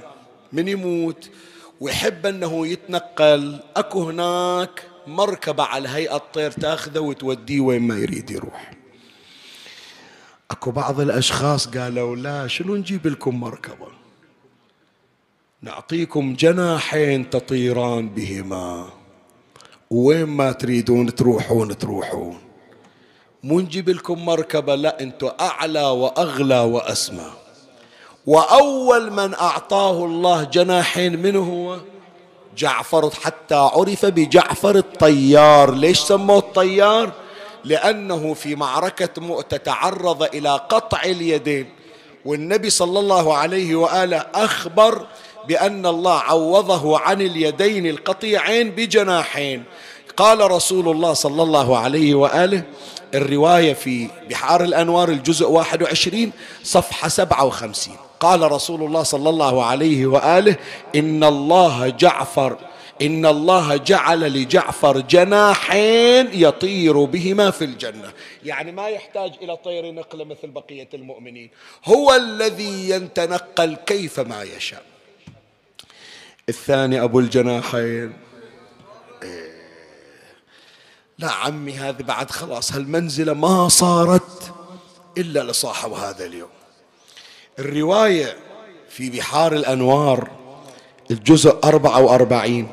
من يموت ويحب أنه يتنقل. أكو هناك مركبة على هيئة طير تأخذه وتوديه وين ما يريد يروح. أكو بعض الأشخاص قالوا لا شنو نجيب لكم مركبة؟ نعطيكم جناحين تطيران بهما. وين ما تريدون تروحون تروحون. مو نجيب لكم مركبة لا أنتم أعلى وأغلى وأسمى. وأول من أعطاه الله جناحين منه هو جعفر حتى عرف بجعفر الطيار. ليش سموه الطيار؟ لأنه في معركة مؤتة تعرض إلى قطع اليدين. والنبي صلى الله عليه وآله أخبر بأن الله عوضه عن اليدين القطيعين بجناحين. قال رسول الله صلى الله عليه وآله الرواية في بحار الأنوار الجزء 21 صفحة 57 قال رسول الله صلى الله عليه وآله إن الله جعفر إن الله جعل لجعفر جناحين يطير بهما في الجنة. يعني ما يحتاج إلى طير نقله مثل بقية المؤمنين. هو الذي يتنقل كيفما يشاء. الثاني أبو الجناحين. لا عمي هذه بعد خلاص هالمنزلة ما صارت إلا لصاحب هذا اليوم. الرواية في بحار الأنوار الجزء 44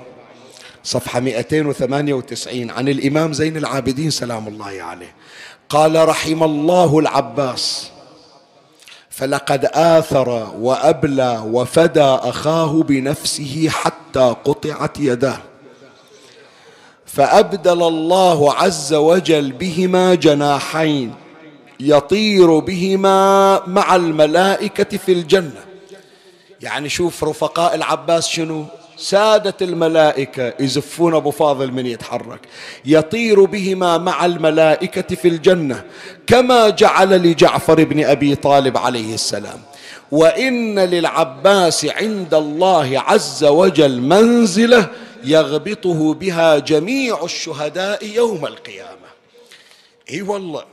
صفحة 298 عن الإمام زين العابدين سلام الله عليه. قال رحم الله العباس فلقد آثر وأبلى وفدى أخاه بنفسه حتى قطعت يداه. فأبدل الله عز وجل بهما جناحين يطير بهما مع الملائكة في الجنة. يعني شوف رفقاء العباس شنو؟ سادة الملائكة يزفون أبو فاضل من يتحرك. يطير بهما مع الملائكة في الجنة كما جعل لجعفر بن أبي طالب عليه السلام. وإن للعباس عند الله عز وجل منزلة يغبطه بها جميع الشهداء يوم القيامة. إي والله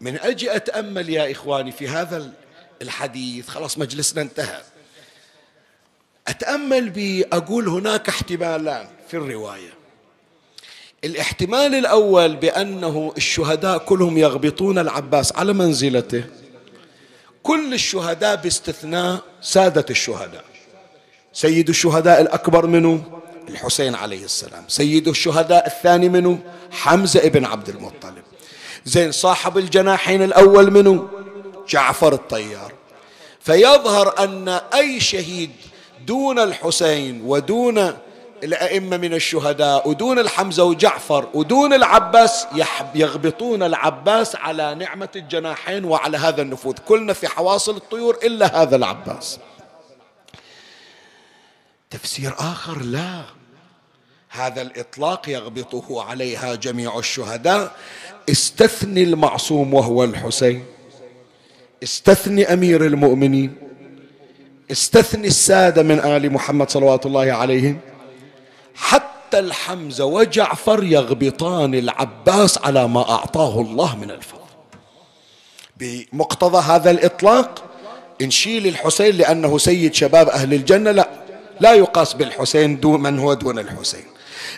من أجي أتأمل يا إخواني في هذا الحديث خلاص مجلسنا انتهى. أتأمل بأقول هناك احتمالان في الرواية. الاحتمال الأول بأنه الشهداء كلهم يغبطون العباس على منزلته. كل الشهداء باستثناء سادة الشهداء. سيد الشهداء الأكبر منه الحسين عليه السلام. سيد الشهداء الثاني منه حمزة ابن عبد المطلب. زين صاحب الجناحين الأول منه جعفر الطيار. فيظهر أن أي شهيد دون الحسين ودون الأئمة من الشهداء ودون الحمزة وجعفر ودون العباس يغبطون العباس على نعمة الجناحين وعلى هذا النفوذ. كلنا في حواصل الطيور إلا هذا العباس. تفسير آخر لا. هذا الإطلاق يغبطه عليها جميع الشهداء. استثني المعصوم وهو الحسين. استثني أمير المؤمنين. استثني السادة من آل محمد صلوات الله عليهم. حتى الحمزة وجعفر يغبطان العباس على ما أعطاه الله من الفضل بمقتضى هذا الإطلاق نشيل الحسين لأنه سيد شباب أهل الجنة لا لا يقاس بالحسين دون من هو دون الحسين.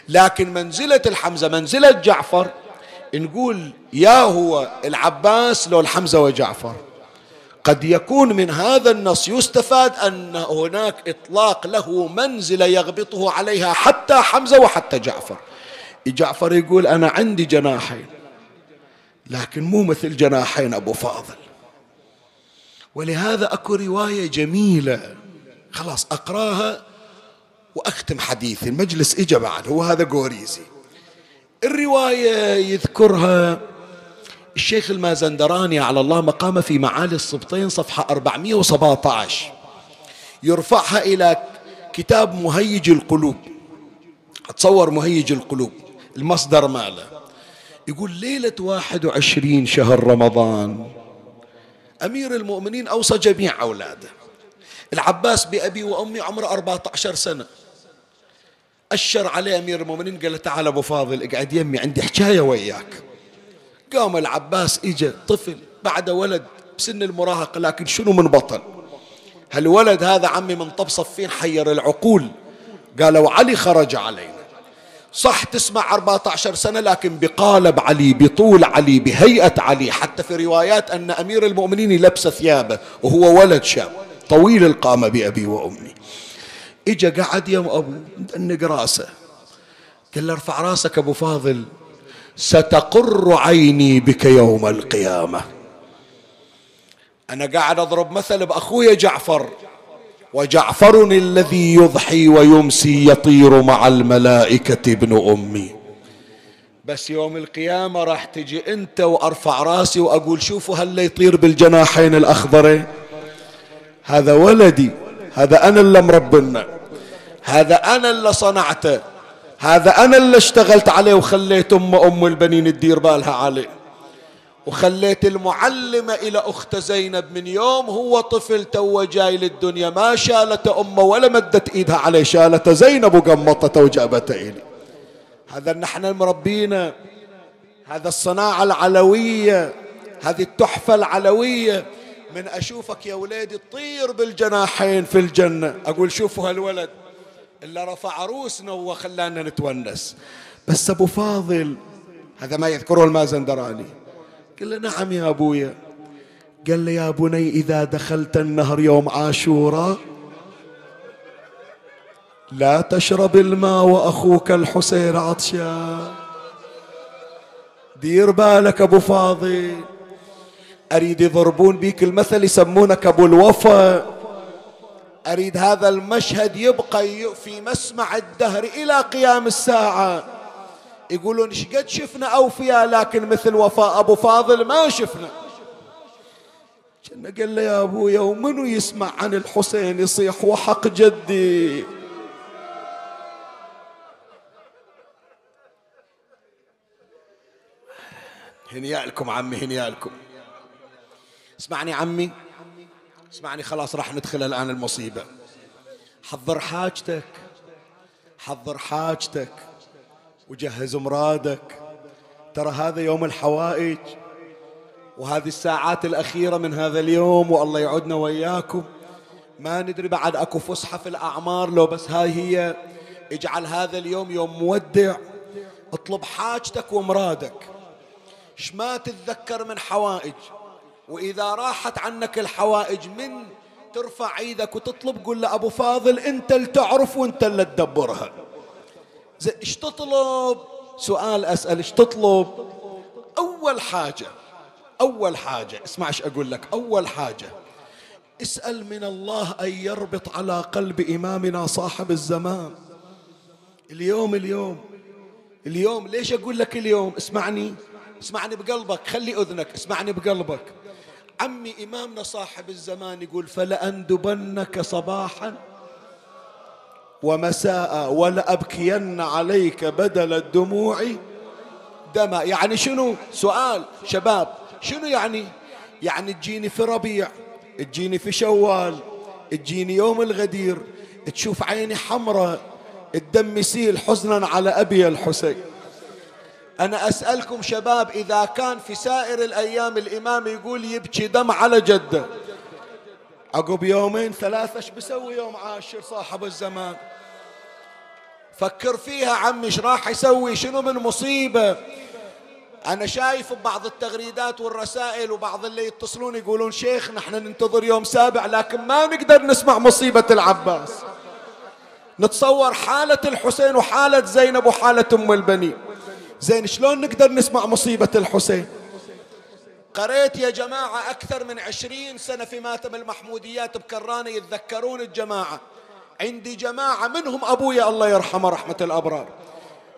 لكن منزلة الحمزة منزلة جعفر نقول يا هو العباس لو الحمزة وجعفر. قد يكون من هذا النص يستفاد أن هناك إطلاق له منزلة يغبطه عليها حتى حمزة وحتى جعفر. جعفر يقول أنا عندي جناحين لكن مو مثل جناحين أبو فاضل. ولهذا أكو رواية جميلة خلاص أقراها وأختم حديثي المجلس إجا بعد هو هذا قوريزي الرواية يذكرها الشيخ المازندراني على الله مقامه في معالي السبطين صفحة 417 يرفعها إلى كتاب مهيج القلوب. تصور مهيج القلوب المصدر ماله. يقول ليلة 21 شهر رمضان أمير المؤمنين أوصى جميع أولاده. العباس بأبي وأمي عمره 14 سنة. أشر عليه أمير المؤمنين قال له تعال أبو فاضل اقعد يمي عندي حكاية وياك. قام العباس إجا طفل بعد ولد بسن المراهقة لكن شنو من بطل؟ هالولد هذا عمي من طب صفين حير العقول؟ قالوا علي خرج علينا. صح تسمع 14 سنة لكن بقالب علي بطول علي بهيئة علي حتى في روايات أن أمير المؤمنين لبس ثيابه وهو ولد شاب طويل القامة بأبي وأمي. إجا قعد يم أبو انق راسه. قال له ارفع راسك أبو فاضل. ستقر عيني بك يوم القيامة. أنا قاعد أضرب مثل باخويا جعفر وجعفر الذي يضحي ويمسي يطير مع الملائكة ابن أمي. بس يوم القيامة راح تجي أنت وأرفع رأسي وأقول شوفوا هل يطير بالجناحين الاخضرين هذا ولدي هذا أنا اللي مربنا هذا أنا اللي صنعته. هذا أنا اللي اشتغلت عليه وخليت أم أم البنين تدير بالها عليه. وخليت المعلمة إلى أخت زينب من يوم هو طفل تو جاي للدنيا ما شالته أمه ولا مدت إيدها عليه شالته زينب وقمطته وجابته إلي. هذا نحن مربينا هذا الصناعة العلوية هذه التحفة العلوية. من أشوفك يا وليدي تطير بالجناحين في الجنة. أقول شوفوا هالولد. إلا رفع روسنا وخلانا نتونس. بس أبو فاضل هذا ما يذكره المازندراني قال له نعم يا أبويا. قال لي يا بني إذا دخلت النهر يوم عاشوراء لا تشرب الماء وأخوك الحسين عطشان دير بالك أبو فاضل. أريد يضربون بيك المثل يسمونك أبو الوفا. أريد هذا المشهد يبقى في مسمع الدهر إلى قيام الساعة. يقولون إيش قد شفنا أوفياء لكن مثل وفاء أبو فاضل ما شفنا. قال له يا أبويا ومنو يسمع عن الحسين يصيح وحق جدي؟ هنيالكم عمي هنيالكم. اسمعني عمي. اسمعني خلاص راح ندخل الآن المصيبة. حضر حاجتك حضر حاجتك وجهز مرادك. ترى هذا يوم الحوائج وهذه الساعات الأخيرة من هذا اليوم والله يعودنا وياكم ما ندري بعد أكو فسحة في الأعمار لو بس هاي هي. اجعل هذا اليوم يوم مودع. اطلب حاجتك ومرادك. إيش ما تتذكر من حوائج؟ وإذا راحت عنك الحوائج من ترفع إيدك وتطلب قول له أبو فاضل أنت اللي تعرف وأنت اللي تدبرها. إيش تطلب؟ سؤال أسأل إيش تطلب؟ أول حاجة أول حاجة اسمع إيش أقول لك أول حاجة اسأل من الله أن يربط على قلب إمامنا صاحب الزمان. اليوم اليوم اليوم ليش أقول لك اليوم؟ اسمعني اسمعني بقلبك خلي أذنك اسمعني بقلبك. عمي إمامنا صاحب الزمان يقول فلأندبنك صباحا ومساء ولأبكين عليك بدل الدموع دما. يعني شنو؟ سؤال شباب شنو يعني؟ يعني تجيني في ربيع تجيني في شوال تجيني يوم الغدير تشوف عيني حمراء الدم يسيل حزنا على أبي الحسين. أنا أسألكم شباب إذا كان في سائر الأيام الإمام يقول يبكي دم على جده. عقب يومين ثلاثة إيش بسوي يوم عاشر صاحب الزمان؟ فكر فيها عمي إيش راح يسوي؟ شنو من مصيبة؟ أنا شايف ببعض التغريدات والرسائل وبعض اللي يتصلون يقولون شيخ نحن ننتظر يوم سابع لكن ما نقدر نسمع مصيبة العباس. نتصور حالة الحسين وحالة زينب وحالة أم البنين. زين شلون نقدر نسمع مصيبة الحسين؟ قريت يا جماعة أكثر من عشرين سنة في ماتم المحموديات بكرانة يتذكرون الجماعة. عندي جماعة منهم أبويا الله يرحمه رحمة الأبرار.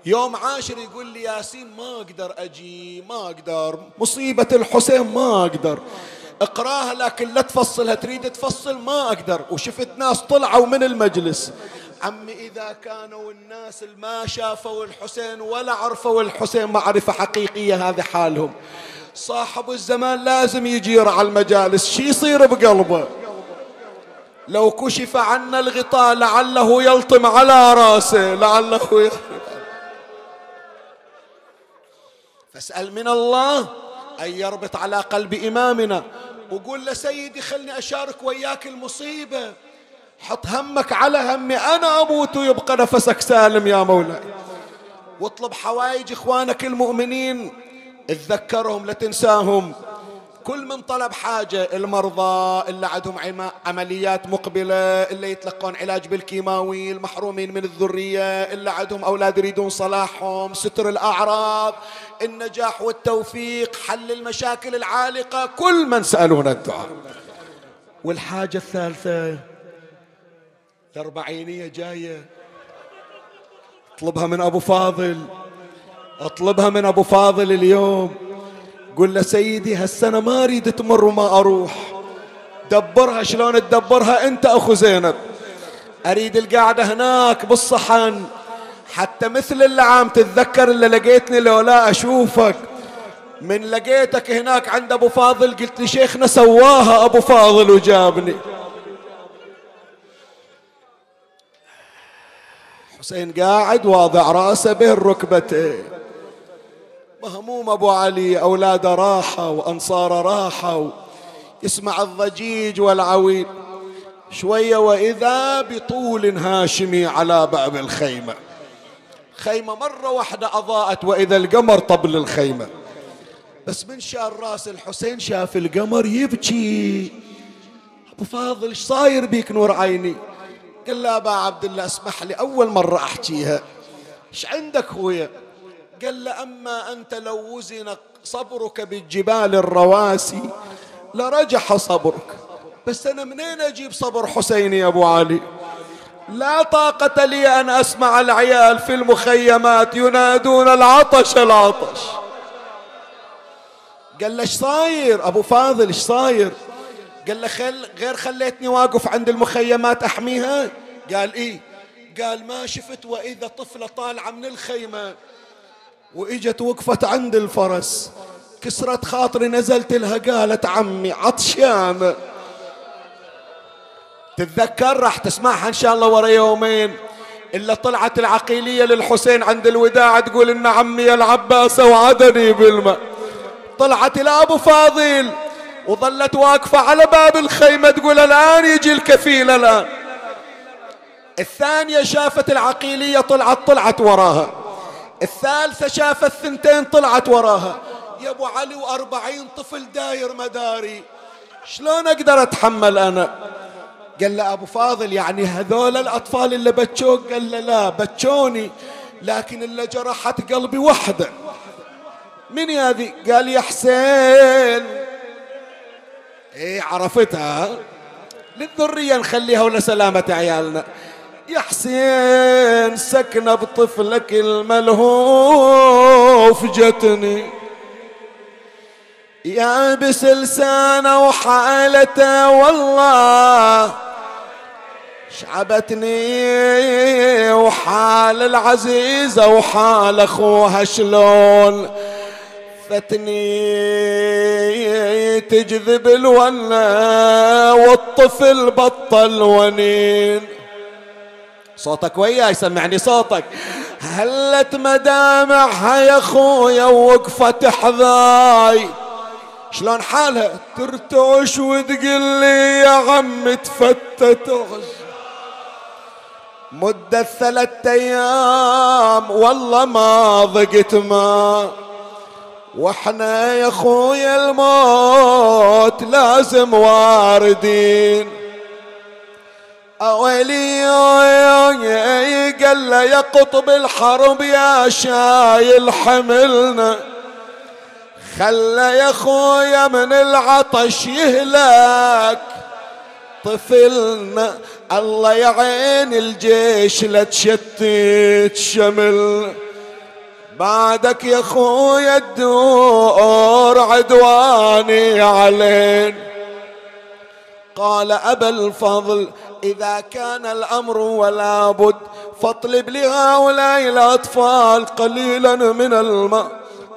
يوم عاشر يقول لي ياسين ما أقدر أجي ما أقدر. مصيبة الحسين ما أقدر. اقراها لكن لا تفصلها تريد تفصل ما أقدر. وشفت ناس طلعوا من المجلس. عمي إذا كانوا الناس ما شافوا الحسين ولا عرفوا الحسين معرفة حقيقية هذا حالهم. صاحب الزمان لازم يجي يرعى المجالس شي يصير بقلبه؟ لو كشف عنا الغطاء لعله يلطم على راسه لعله فاسأل من الله أن يربط على قلب إمامنا وقول له سيدي خلني أشارك وياك المصيبة. حط همك على همي. أنا أموت ويبقى نفسك سالم يا مولاي. واطلب حوائج إخوانك المؤمنين. اتذكرهم لا تنساهم. كل من طلب حاجة المرضى اللي عندهم عمليات مقبلة اللي يتلقون علاج بالكيماوي المحرومين من الذرية اللي عندهم أولاد يريدون صلاحهم ستر الأعراض النجاح والتوفيق حل المشاكل العالقة. كل من سألونا الدعاء. والحاجة الثالثة الأربعينية جاية. أطلبها من أبو فاضل. أطلبها من أبو فاضل اليوم. قل له سيدي هالسنة ما أريد تمر وما أروح. دبرها شلون تدبرها؟ أنت أخو زينب. أريد القعدة هناك بالصحن. حتى مثل اللي عام تتذكر اللي لقيتني لو لا أشوفك. من لقيتك هناك عند أبو فاضل قلت لي شيخنا سواها أبو فاضل وجابني. حسين قاعد واضع رأسه بين ركبتيه مهموم أبو علي اولاده راحة وانصاره راحة يسمع الضجيج والعويل. شوية وإذا بطول هاشمي على باب الخيمة. خيمة مرة واحدة أضاءت وإذا القمر طبل الخيمه بس من شال راس الحسين شاف القمر يبكي. أبو فاضل إيش صاير بيك نور عيني؟ قال له ابا عبد الله اسمح لي أول مرة أحكيها. إيش عندك خويا قال له أما أنت لو وزن صبرك بالجبال الرواسي لرجح صبرك. بس أنا منين أجيب صبر حسين يا أبو علي؟ لا طاقة لي أن أسمع العيال في المخيمات ينادون العطش العطش. قال له إيش صاير؟ أبو فاضل إيش صاير؟ قال له خل غير خليتني واقف عند المخيمات أحميها؟ قال إيه؟ قال ما شفت وإذا طفلة طالعة من الخيمة. وإجت وقفت عند الفرس. كسرت خاطري نزلت لها قالت عمي عطشانة تتذكر؟ راح تسمعها إن شاء الله ورا يومين. إلا طلعت العقيلية للحسين عند الوداع تقول إن عمي العباس وعدني بالماء. طلعت إلى أبو فاضل. وظلت واقفة على باب الخيمة تقول الآن يجي الكفيل الآن. الثانية شافت العقيلية طلعت طلعت وراها. الثالثة شافت ثنتين طلعت وراها. يا أبو علي وأربعين طفل داير مداري. شلون أقدر أتحمل أنا؟ قال له أبو فاضل يعني هذول الأطفال اللي بتشوك؟ قال له لا بتشوني لكن اللي جرحت قلبي وحدة. من هذه؟ قال يا حسين. إيه عرفتها. للذرية نخليها ولا سلامة عيالنا. يا حسين سكنة بطفلك الملهوف جتني. يا بس لسانه وحالته والله شعبتني وحال العزيزة وحال أخوها شلون. فتني تجذب الونا والطفل بطل ونين. صوتك وياي سمعني صوتك. هلت مدامعها يا خويا ووقفت حذاي. شلون حالها؟ ترتعش وتقول لي يا عم تفتت مدة ثلاثة أيام والله ما ضقت ما وإحنا يا خويا الموت لازم واردين. اويلي قال يا قطب الحرب يا شايل حملنا. خلى يا خويا من العطش يهلك طفلنا. الله يعين الجيش لا تشتت شمل بعدك يا خويا الدور عدواني علين قال أبا الفضل إذا كان الأمر ولا بد فاطلب لهؤلاء الأطفال قليلا من الماء.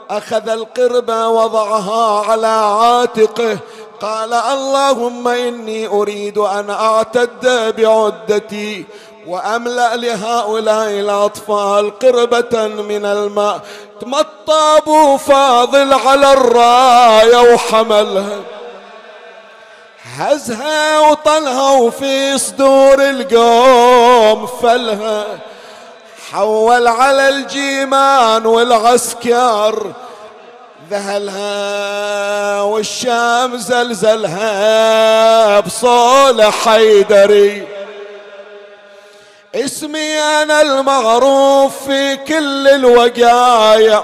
أخذ القربة وضعها على عاتقه. قال اللهم إني أريد أن أعتد بعدتي. وأملأ لهؤلاء الأطفال قربة من الماء. تمطى أبو فاضل على الراية وحملها. هزها وطلها وفي صدور القوم فلها. حول على الجيمان والعسكر. ذهلها والشام زلزلها بصول حيدري. اسمي أنا المعروف في كل الوقايع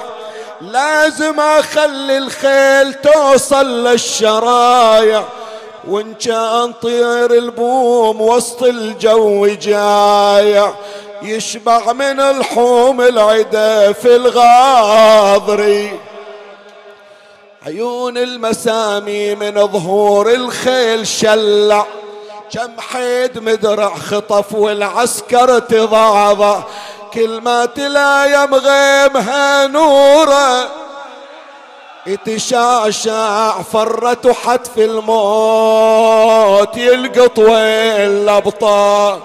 لازم أخلي الخيل توصل للشرايع. وإن كان طير البوم وسط الجو جايع يشبع من الحوم العدا في الغاضري عيون المسامي من ظهور الخيل شلع. كم حيد مدرع خطف والعسكر تضاضع كل ما تلايم غيمها نوره. يتشاشع فرت وحتف الموت يلقط وين الابطال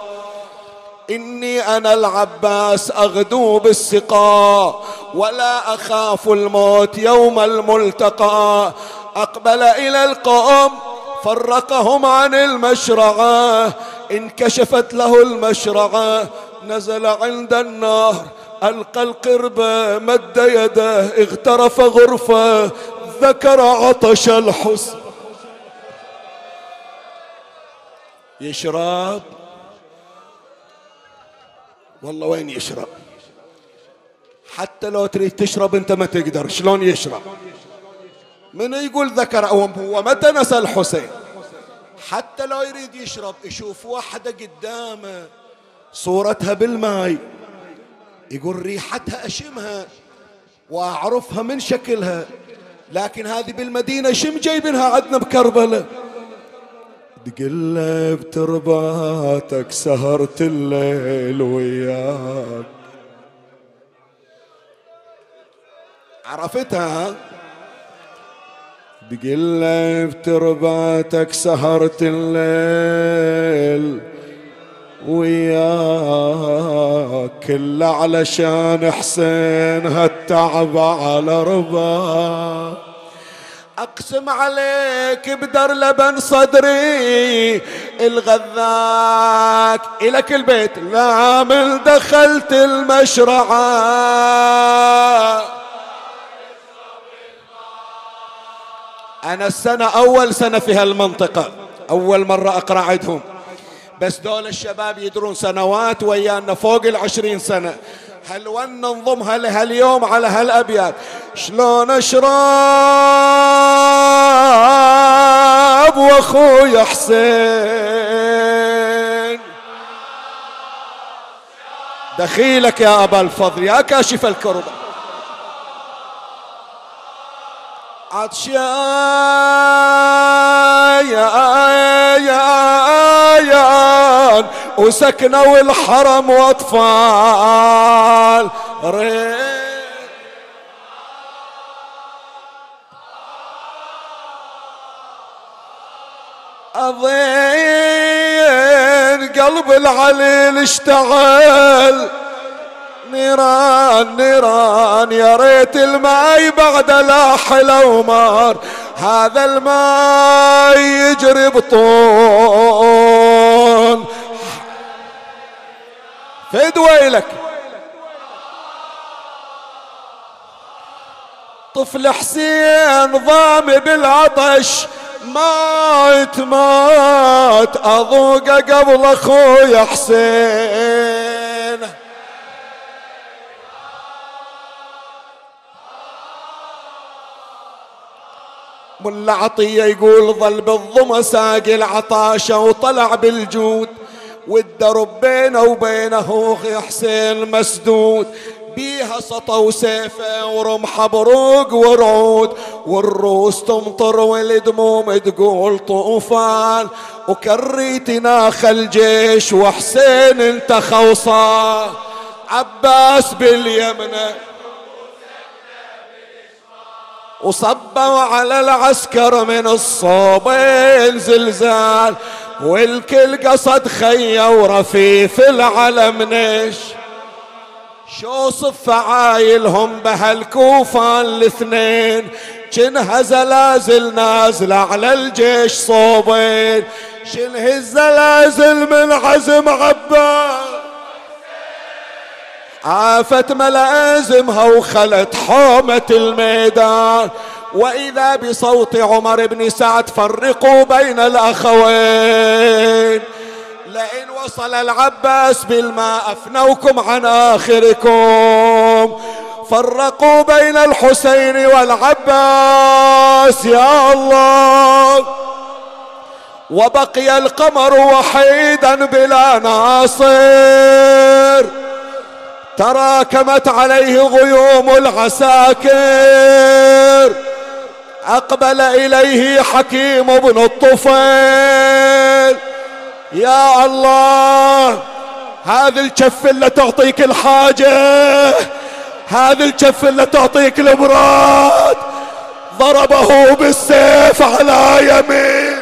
إني أنا العباس أغدو بالسقاء ولا أخاف الموت يوم الملتقى. أقبل إلى القوم فرقهم عن المشرعة انكشفت له المشرعة. نزل عند النار ألقى القربة مد يده اغترف غرفة ذكر عطش الحسن. يشرب والله وين يشرب حتى لو تريد تشرب انت ما تقدر شلون يشرب؟ من يقول ذكر هو متى نسى الحسين؟ حتى لو يريد يشرب يشوف واحدة قدامه صورتها بالماي يقول ريحتها أشمها وأعرفها من شكلها لكن هذه بالمدينة شم جايبينها؟ عندنا بكربلة. تقلب ترباتك سهرت الليل وياك. عرفتها؟ تقلب ترباتك سهرت الليل وياك كله علشان حسين هالتعب على رباك أقسم عليك بدر لبن صدري الغذاك الك البيت لا من دخلت المشرعة. أنا السنة أول سنة في هالمنطقة. أول مرة أقرأ عندهم. بس دول الشباب يدرون سنوات ويانا فوق العشرين سنة. هل ون ننظمها لهاليوم على هالأبيات؟ شلون أشرب وأخوي حسين؟ دخيلك يا أبا الفضل يا كاشف الكربة. عطشان وسكنوا الحرم وأطفال. أضين قلب العليل اشتغل نيران نيران. يا ريت الماي بعد لاح الأومار. هذا الماي يجري بطون. فد ويلك. طفل حسين ضام بالعطش. مات مات. اذوق قبل أخوي حسين. ملا عطية يقول ظل بالضمى ساقي العطاشة وطلع بالجود والدرب بينه وبينه حسين مسدود. بيها سطوا سيفه ورمحه بروق ورعود والروس تمطر والدموم تقول طوفان. وكريت ناخ الجيش وحسين انت خوصان عباس باليمنه وصبوا على العسكر من الصوبين زلزال والكل قصد خيا ورفيف العلم. نش شو صف عايلهم بهالكوفان الاثنين؟ جنها زلازل نازلة على الجيش صوبين شنه الزلازل من عزم عباس. عافت ملازمها وخلت حومة الميدان. وإذا بصوت عمر بن سعد فرقوا بين الأخوين. لئن وصل العباس بالماء أفنوكم عن آخركم. فرقوا بين الحسين والعباس يا الله. وبقي القمر وحيدا بلا ناصر. تراكمت عليه غيوم العساكر. أقبل إليه حكيم بن الطفيل. يا الله هذه الكف اللي تعطيك الحاجة هذه الكف اللي تعطيك الامراض ضربه بالسيف على يمين.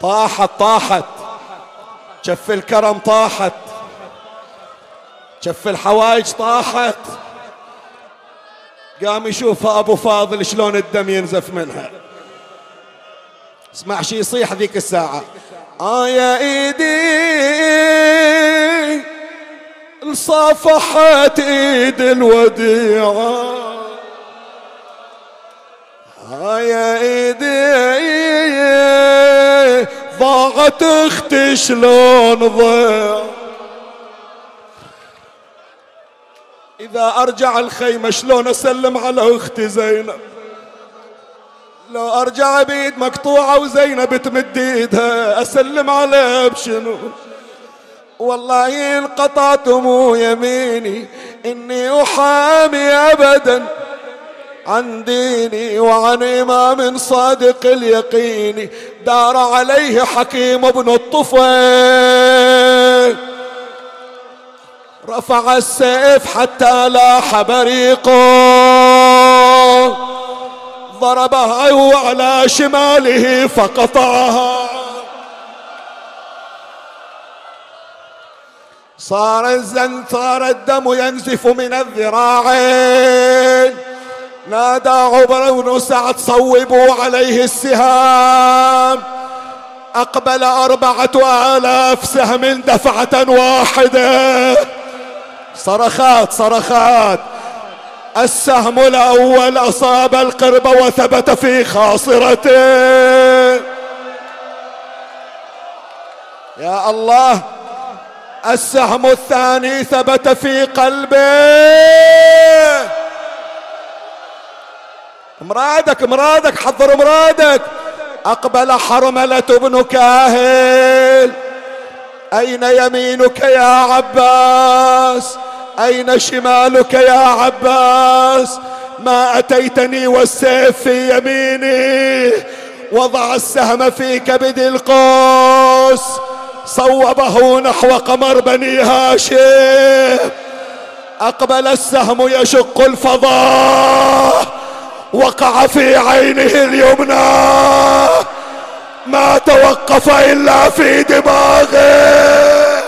طاحت طاحت. شف الكرم طاحت. شف الحوايج طاحت. قام يشوفها أبو فاضل شلون الدم ينزف منها. اسمع شي يصيح ذيك الساعة. آه يا إيدي صافحت إيد الوديعة. آه يا إيدي. ضاعت أختي شلون ضيع. إذا أرجع الخيمة شلون أسلم على أختي زينب؟ لو أرجع بيد مقطوعة وزينب تمد إيدها أسلم عليها بشنو؟ والله انقطعت مو يميني إني أحامي ابدا عن ديني وعن إمام صادق اليقين دار عليه حكيم بن الطفيل. رفع السيف حتى لاح بريقه. ضربها على شماله فقطعها. صار الزن صار الدم ينزف من الذراعين. نادى عمر بن سعد صوبوا عليه السهام. أقبل أربعة آلاف سهم دفعة واحدة. صرخات صرخات. السهم الأول أصاب القرب وثبت في خاصرته. يا الله السهم الثاني ثبت في قلبه. مرادك مرادك حضر مرادك. أقبل حرملة بن كاهل. أين يمينك يا عباس؟ أين شمالك يا عباس؟ ما أتيتني والسيف في يميني. وضع السهم في كبد القوس. صوبه نحو قمر بني هاشم. أقبل السهم يشق الفضاء. وقع في عينه اليمنى. ما توقف إلا في دماغه.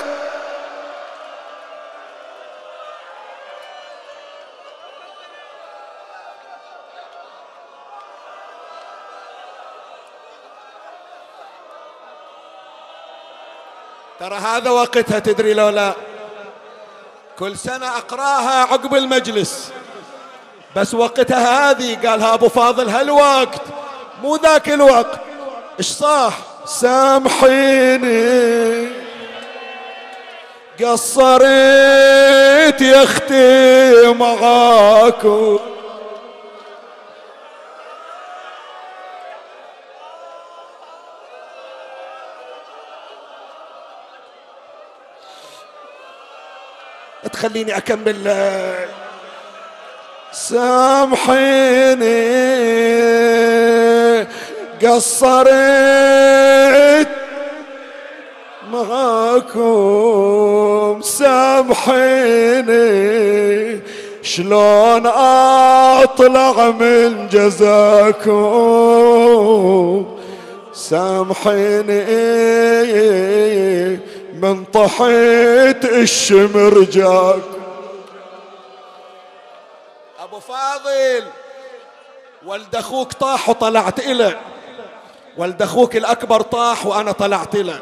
ترى هذا وقتها تدري لو لا كل سنة أقراها عقب المجلس. بس وقتها هذه قالها أبو فاضل هالوقت مو ذاك الوقت. إيش صاح؟ سامحيني. قصرت يا أختي معاكم. تخليني أكمل سامحيني قصرت. معاكم سامحيني شلون أطلع من جزاكم؟ سامحيني من طحيت الشمر جاك ابو فاضل. ولد أخوك طاح وطلعت إله ولد أخوك الأكبر طاح وأنا طلعت له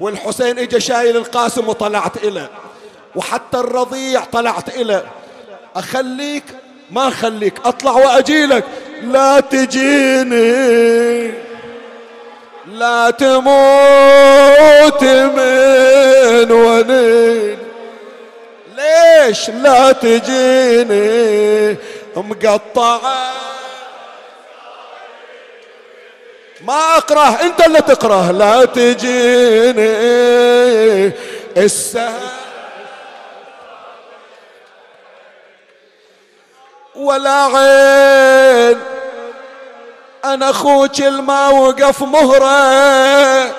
والحسين اجى شايل القاسم وطلعت إله وحتى الرضيع طلعت إله أخليك؟ ما أخليك أطلع وأجيلك. لا تجيني. لا تموت من ونين ليش لا تجيني مقطعة ما اكره أنت اللي تكره لا تجيني. السهل ولا عين. أنا أخوك الما وقف مهرة.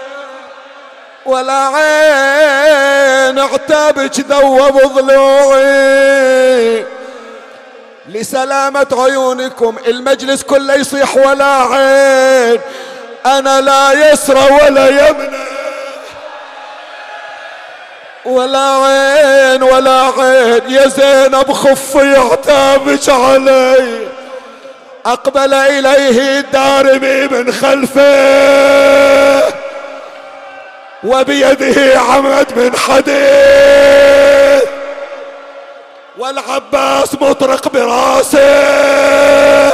ولا عين عتابك ذوب ضلوعي. لسلامة عيونكم المجلس كله يصيح ولا عين. أنا لا يسرى ولا يمنى ولا عين ولا عين يا زينب خفي عتابك علي. أقبل إليه الدارمي من خلفه. وبيده عمد من حديد. والعباس مطرق براسه.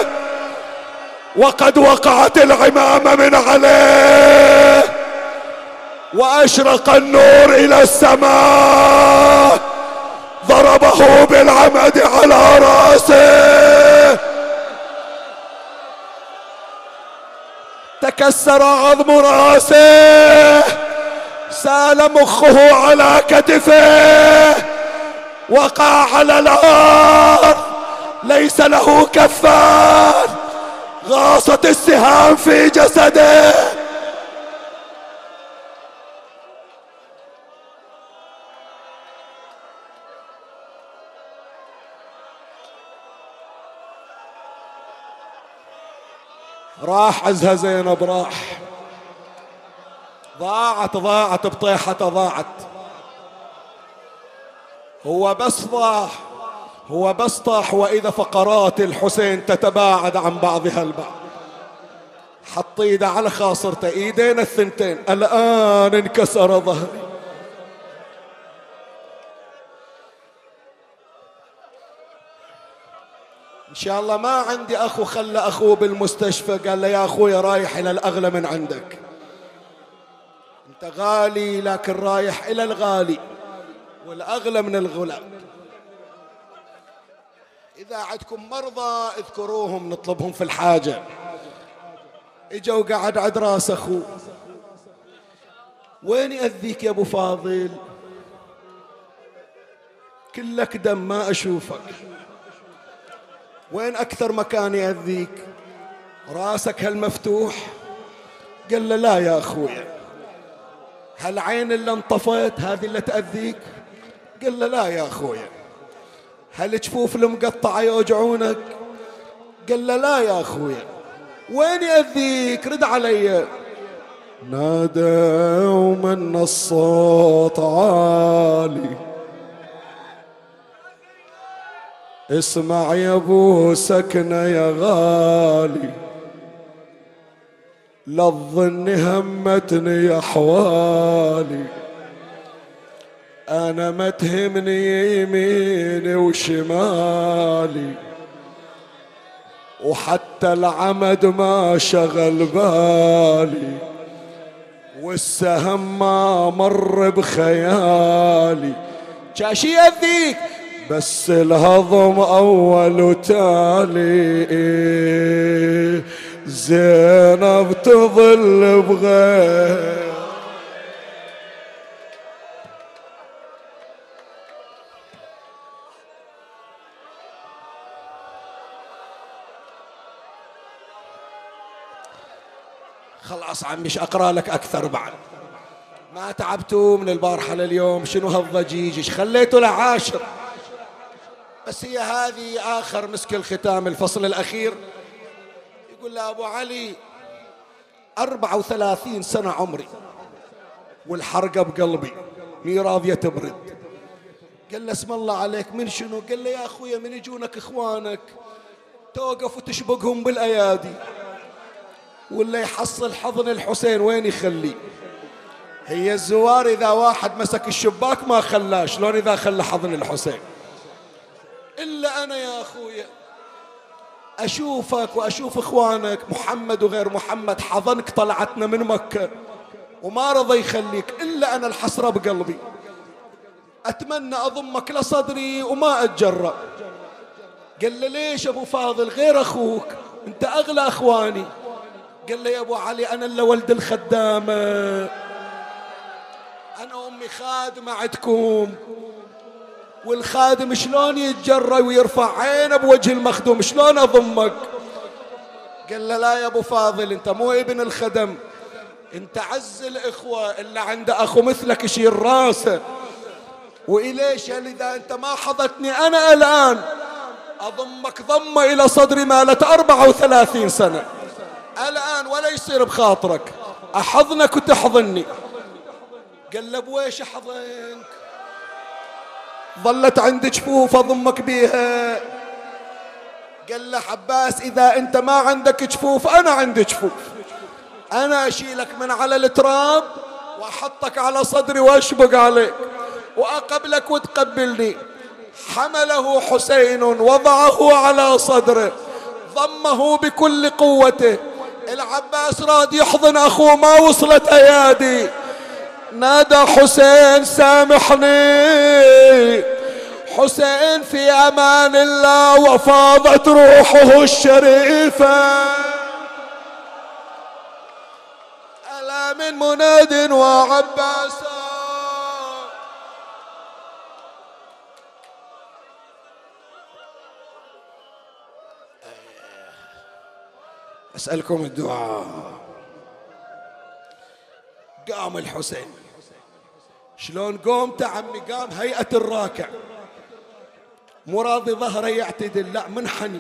وقد وقعت العمامة من عليه. وأشرق النور إلى السماء. ضربه بالعمد على رأسه. تكسر عظم رأسه. سال مخه على كتفه وقع على الأرض. ليس له كفان غاصت السهام في جسده. راح عزها زينب راح. ضاعت ضاعت بطيحته ضاعت. هو بس ضاح هو بس طاح وإذا فقرات الحسين تتباعد عن بعضها البعض حط إيده على خاصرته إيدين الثنتين. الآن انكسر ظهري. إن شاء الله ما عندي أخو خلى أخوه بالمستشفى. قال له يا أخوي رايح إلى الأغلى من عندك. انت غالي لكن رايح إلى الغالي والأغلى من الغلام إذا عندكم مرضى اذكروهم نطلبهم في الحاجة. اجا وقعد عند راس أخوه. وين يأذيك يا أبو فاضل؟ كلك دم ما أشوفك. وين أكثر مكان يأذيك؟ راسك هالمفتوح قال له لا يا أخويا. هالعين اللي انطفت هذه اللي تأذيك؟ قال له لا يا أخويا. هالجفوف المقطعة يوجعونك؟ قال له لا يا أخويا. وين يأذيك؟ رد علي. نادى ومن الصوت عالي. اسمع يا أبو سكنة يا غالي. لا تظن همتني احوالي أنا ما تهمني يميني وشمالي. وحتى العمد ما شغل بالي. والسهم ما مر بخيالي. شاشي يذيك بس الهضم أول وتالي. زينب تظل بغير. خلاص عمي أقرأ لك أكثر بعد؟ ما تعبتوا من البارحة لليوم؟ شنو هالضجيج؟ إيش خليته لعاشر؟ بس هي هذه آخر مسك الختام الفصل الأخير. يقول له أبو علي أربعة وثلاثين سنة عمري والحرقة بقلبي مي راضية تبرد. قال له اسم الله عليك من شنو؟ قال له يا أخويا من يجونك إخوانك توقف وتشبقهم بالأيادي. ولا يحصل حضن الحسين وين يخليه هي الزوار إذا واحد مسك الشباك ما خلاه شلون إذا خلى حضن الحسين؟ إلا أنا يا أخويا. أشوفك وأشوف إخوانك محمد وغير محمد حضنك طلعتنا من مكة. وما رضى يخليك إلا أنا الحسرة بقلبي. أتمنى أضمك لصدري وما أتجرأ. قال له ليش أبو فاضل غير أخوك؟ أنت أغلى إخواني. قال له يا أبو علي أنا الا ولد الخدامة. أنا أمي خادمة عندكم. والخادم شلون يتجرى ويرفع عينه بوجه المخدوم؟ شلون أضمك؟ قال له لا يا أبو فاضل أنت مو ابن الخدم. أنت عز الإخوة اللي عنده أخو مثلك يشيل راسه. وإليش إذا أنت ما حضتني أنا الآن أضمك ضمة إلى صدري مالت 34 سنة. الآن ولا يصير بخاطرك. أحضنك وتحضني. قال له بويش أحضنك؟ ظلت عند جفوف اضمك بيها. قال له عباس إذا أنت ما عندك جفوف أنا عندي جفوف أنا أشيلك من على التراب وأحطك على صدري وأشبق عليك. وأقبلك وتقبلني. حمله حسين وضعه على صدره. ضمه بكل قوته. العباس راد يحضن أخوه ما وصلت أيادي. نادى حسين سامحني. حسين في أمان الله وفاضت روحه الشريفة. ألا من مناد وعباس. أسألكم الدعاء. قام الحسين. شلون قومت عمي قام هيئة الراكع. مو راضي ظهره يعتدل. لا منحني.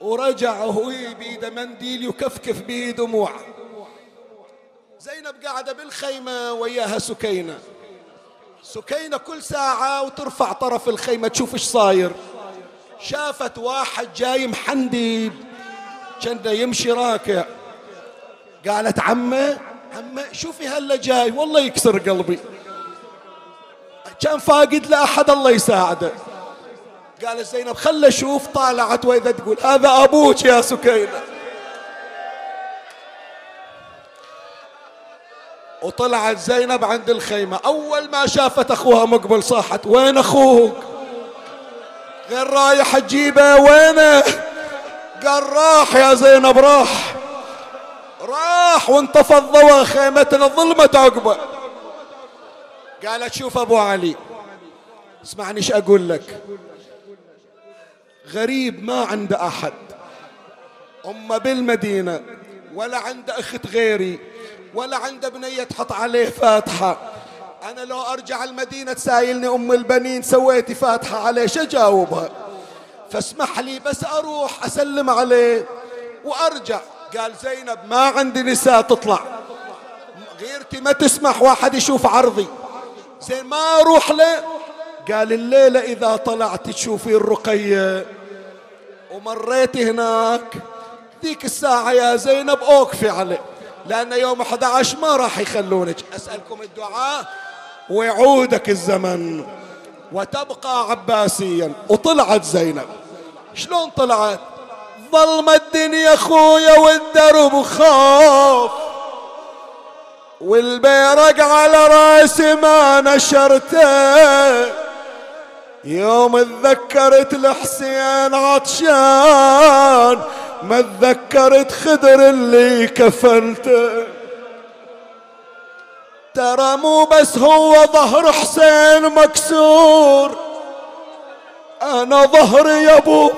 ورجع وهو بيده منديل يكفكف به دموعه زينب قاعدة بالخيمة وياها سكينة. سكينة كل ساعة وترفع طرف الخيمة تشوف إيش صاير. شافت واحد جاي محندي كان يمشي راكع. قالت عمه عمه شوفي هلا جاي والله يكسر قلبي. كان فاقد لأحد الله يساعده. قال زينب خل أشوف طالعت وإذا تقول هذا أبوك يا سكينة. وطلعت زينب عند الخيمة. أول ما شافت أخوها مقبل صاحت وين أخوك؟ غير رايح تجيبه وينه؟ قال راح يا زينب راح. راح وانطفى الضوء خيمتنا ظلمت عقبة. قالت شوف أبو علي اسمعني إيش أقول لك. غريب ما عنده أحد. امه بالمدينة ولا عنده أخت غيري ولا عنده بنية تحط عليه فاتحة. أنا لو أرجع المدينة تسايلني أم البنين سويتي فاتحة عليه شو أجاوبها؟ فاسمح لي بس أروح أسلم عليه وأرجع. قال زينب ما عندي نساء تطلع. غيرتي ما تسمح واحد يشوف عرضي. زين ما أروح له قال الليلة إذا طلعت تشوفي الرقية. ومريتي هناك. ذيك الساعة يا زينب أوقفي عليه لأن يوم 11 ما راح يخلونك. أسألكم الدعاء ويعودك الزمن. وتبقى عباسيا. وطلعت زينب. شلون طلعت؟ ظلم الدنيا خويا والدرب خاف والبيرق على رأسي ما نشرته. يوم تذكرت الحسين عطشان ما تذكرت خدر اللي كفنته ترى مو بس هو ظهر حسين مكسور أنا ظهري يا أبو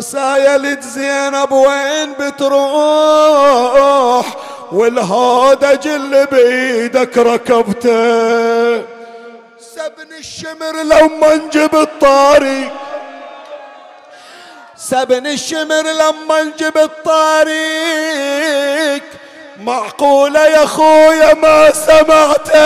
سايلت زينب وين بتروح؟ والهودج اللي بيدك ركبته. سبن الشمر لما نجيب الطاري. سبن الشمر لما نجيب الطاريق معقولة يا خويا ما سمعته.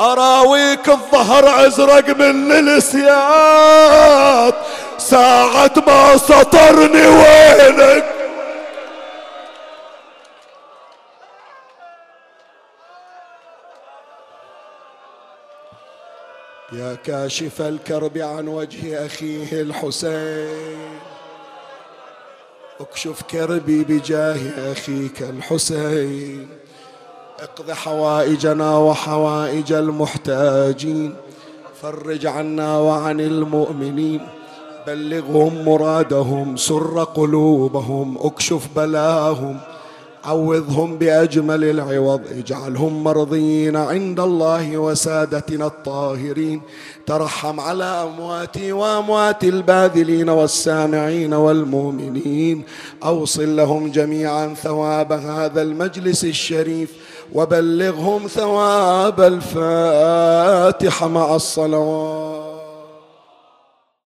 أراويك الظهر أزرق من السياط. ساعة ما سطرني وينك؟ يا كاشف الكرب عن وجه أخيه الحسين. اكشف كربي بجاه أخيك الحسين. اقض حوائجنا وحوائج المحتاجين. فرج عنا وعن المؤمنين. بلغهم مرادهم سر قلوبهم اكشف بلاهم. عوضهم بأجمل العوض اجعلهم مرضين عند الله وسادتنا الطاهرين. ترحم على أمواتي وأموات الباذلين والسامعين والمؤمنين. أوصل لهم جميعا ثواب هذا المجلس الشريف وبلغهم ثواب الفاتحة مع الصلوات.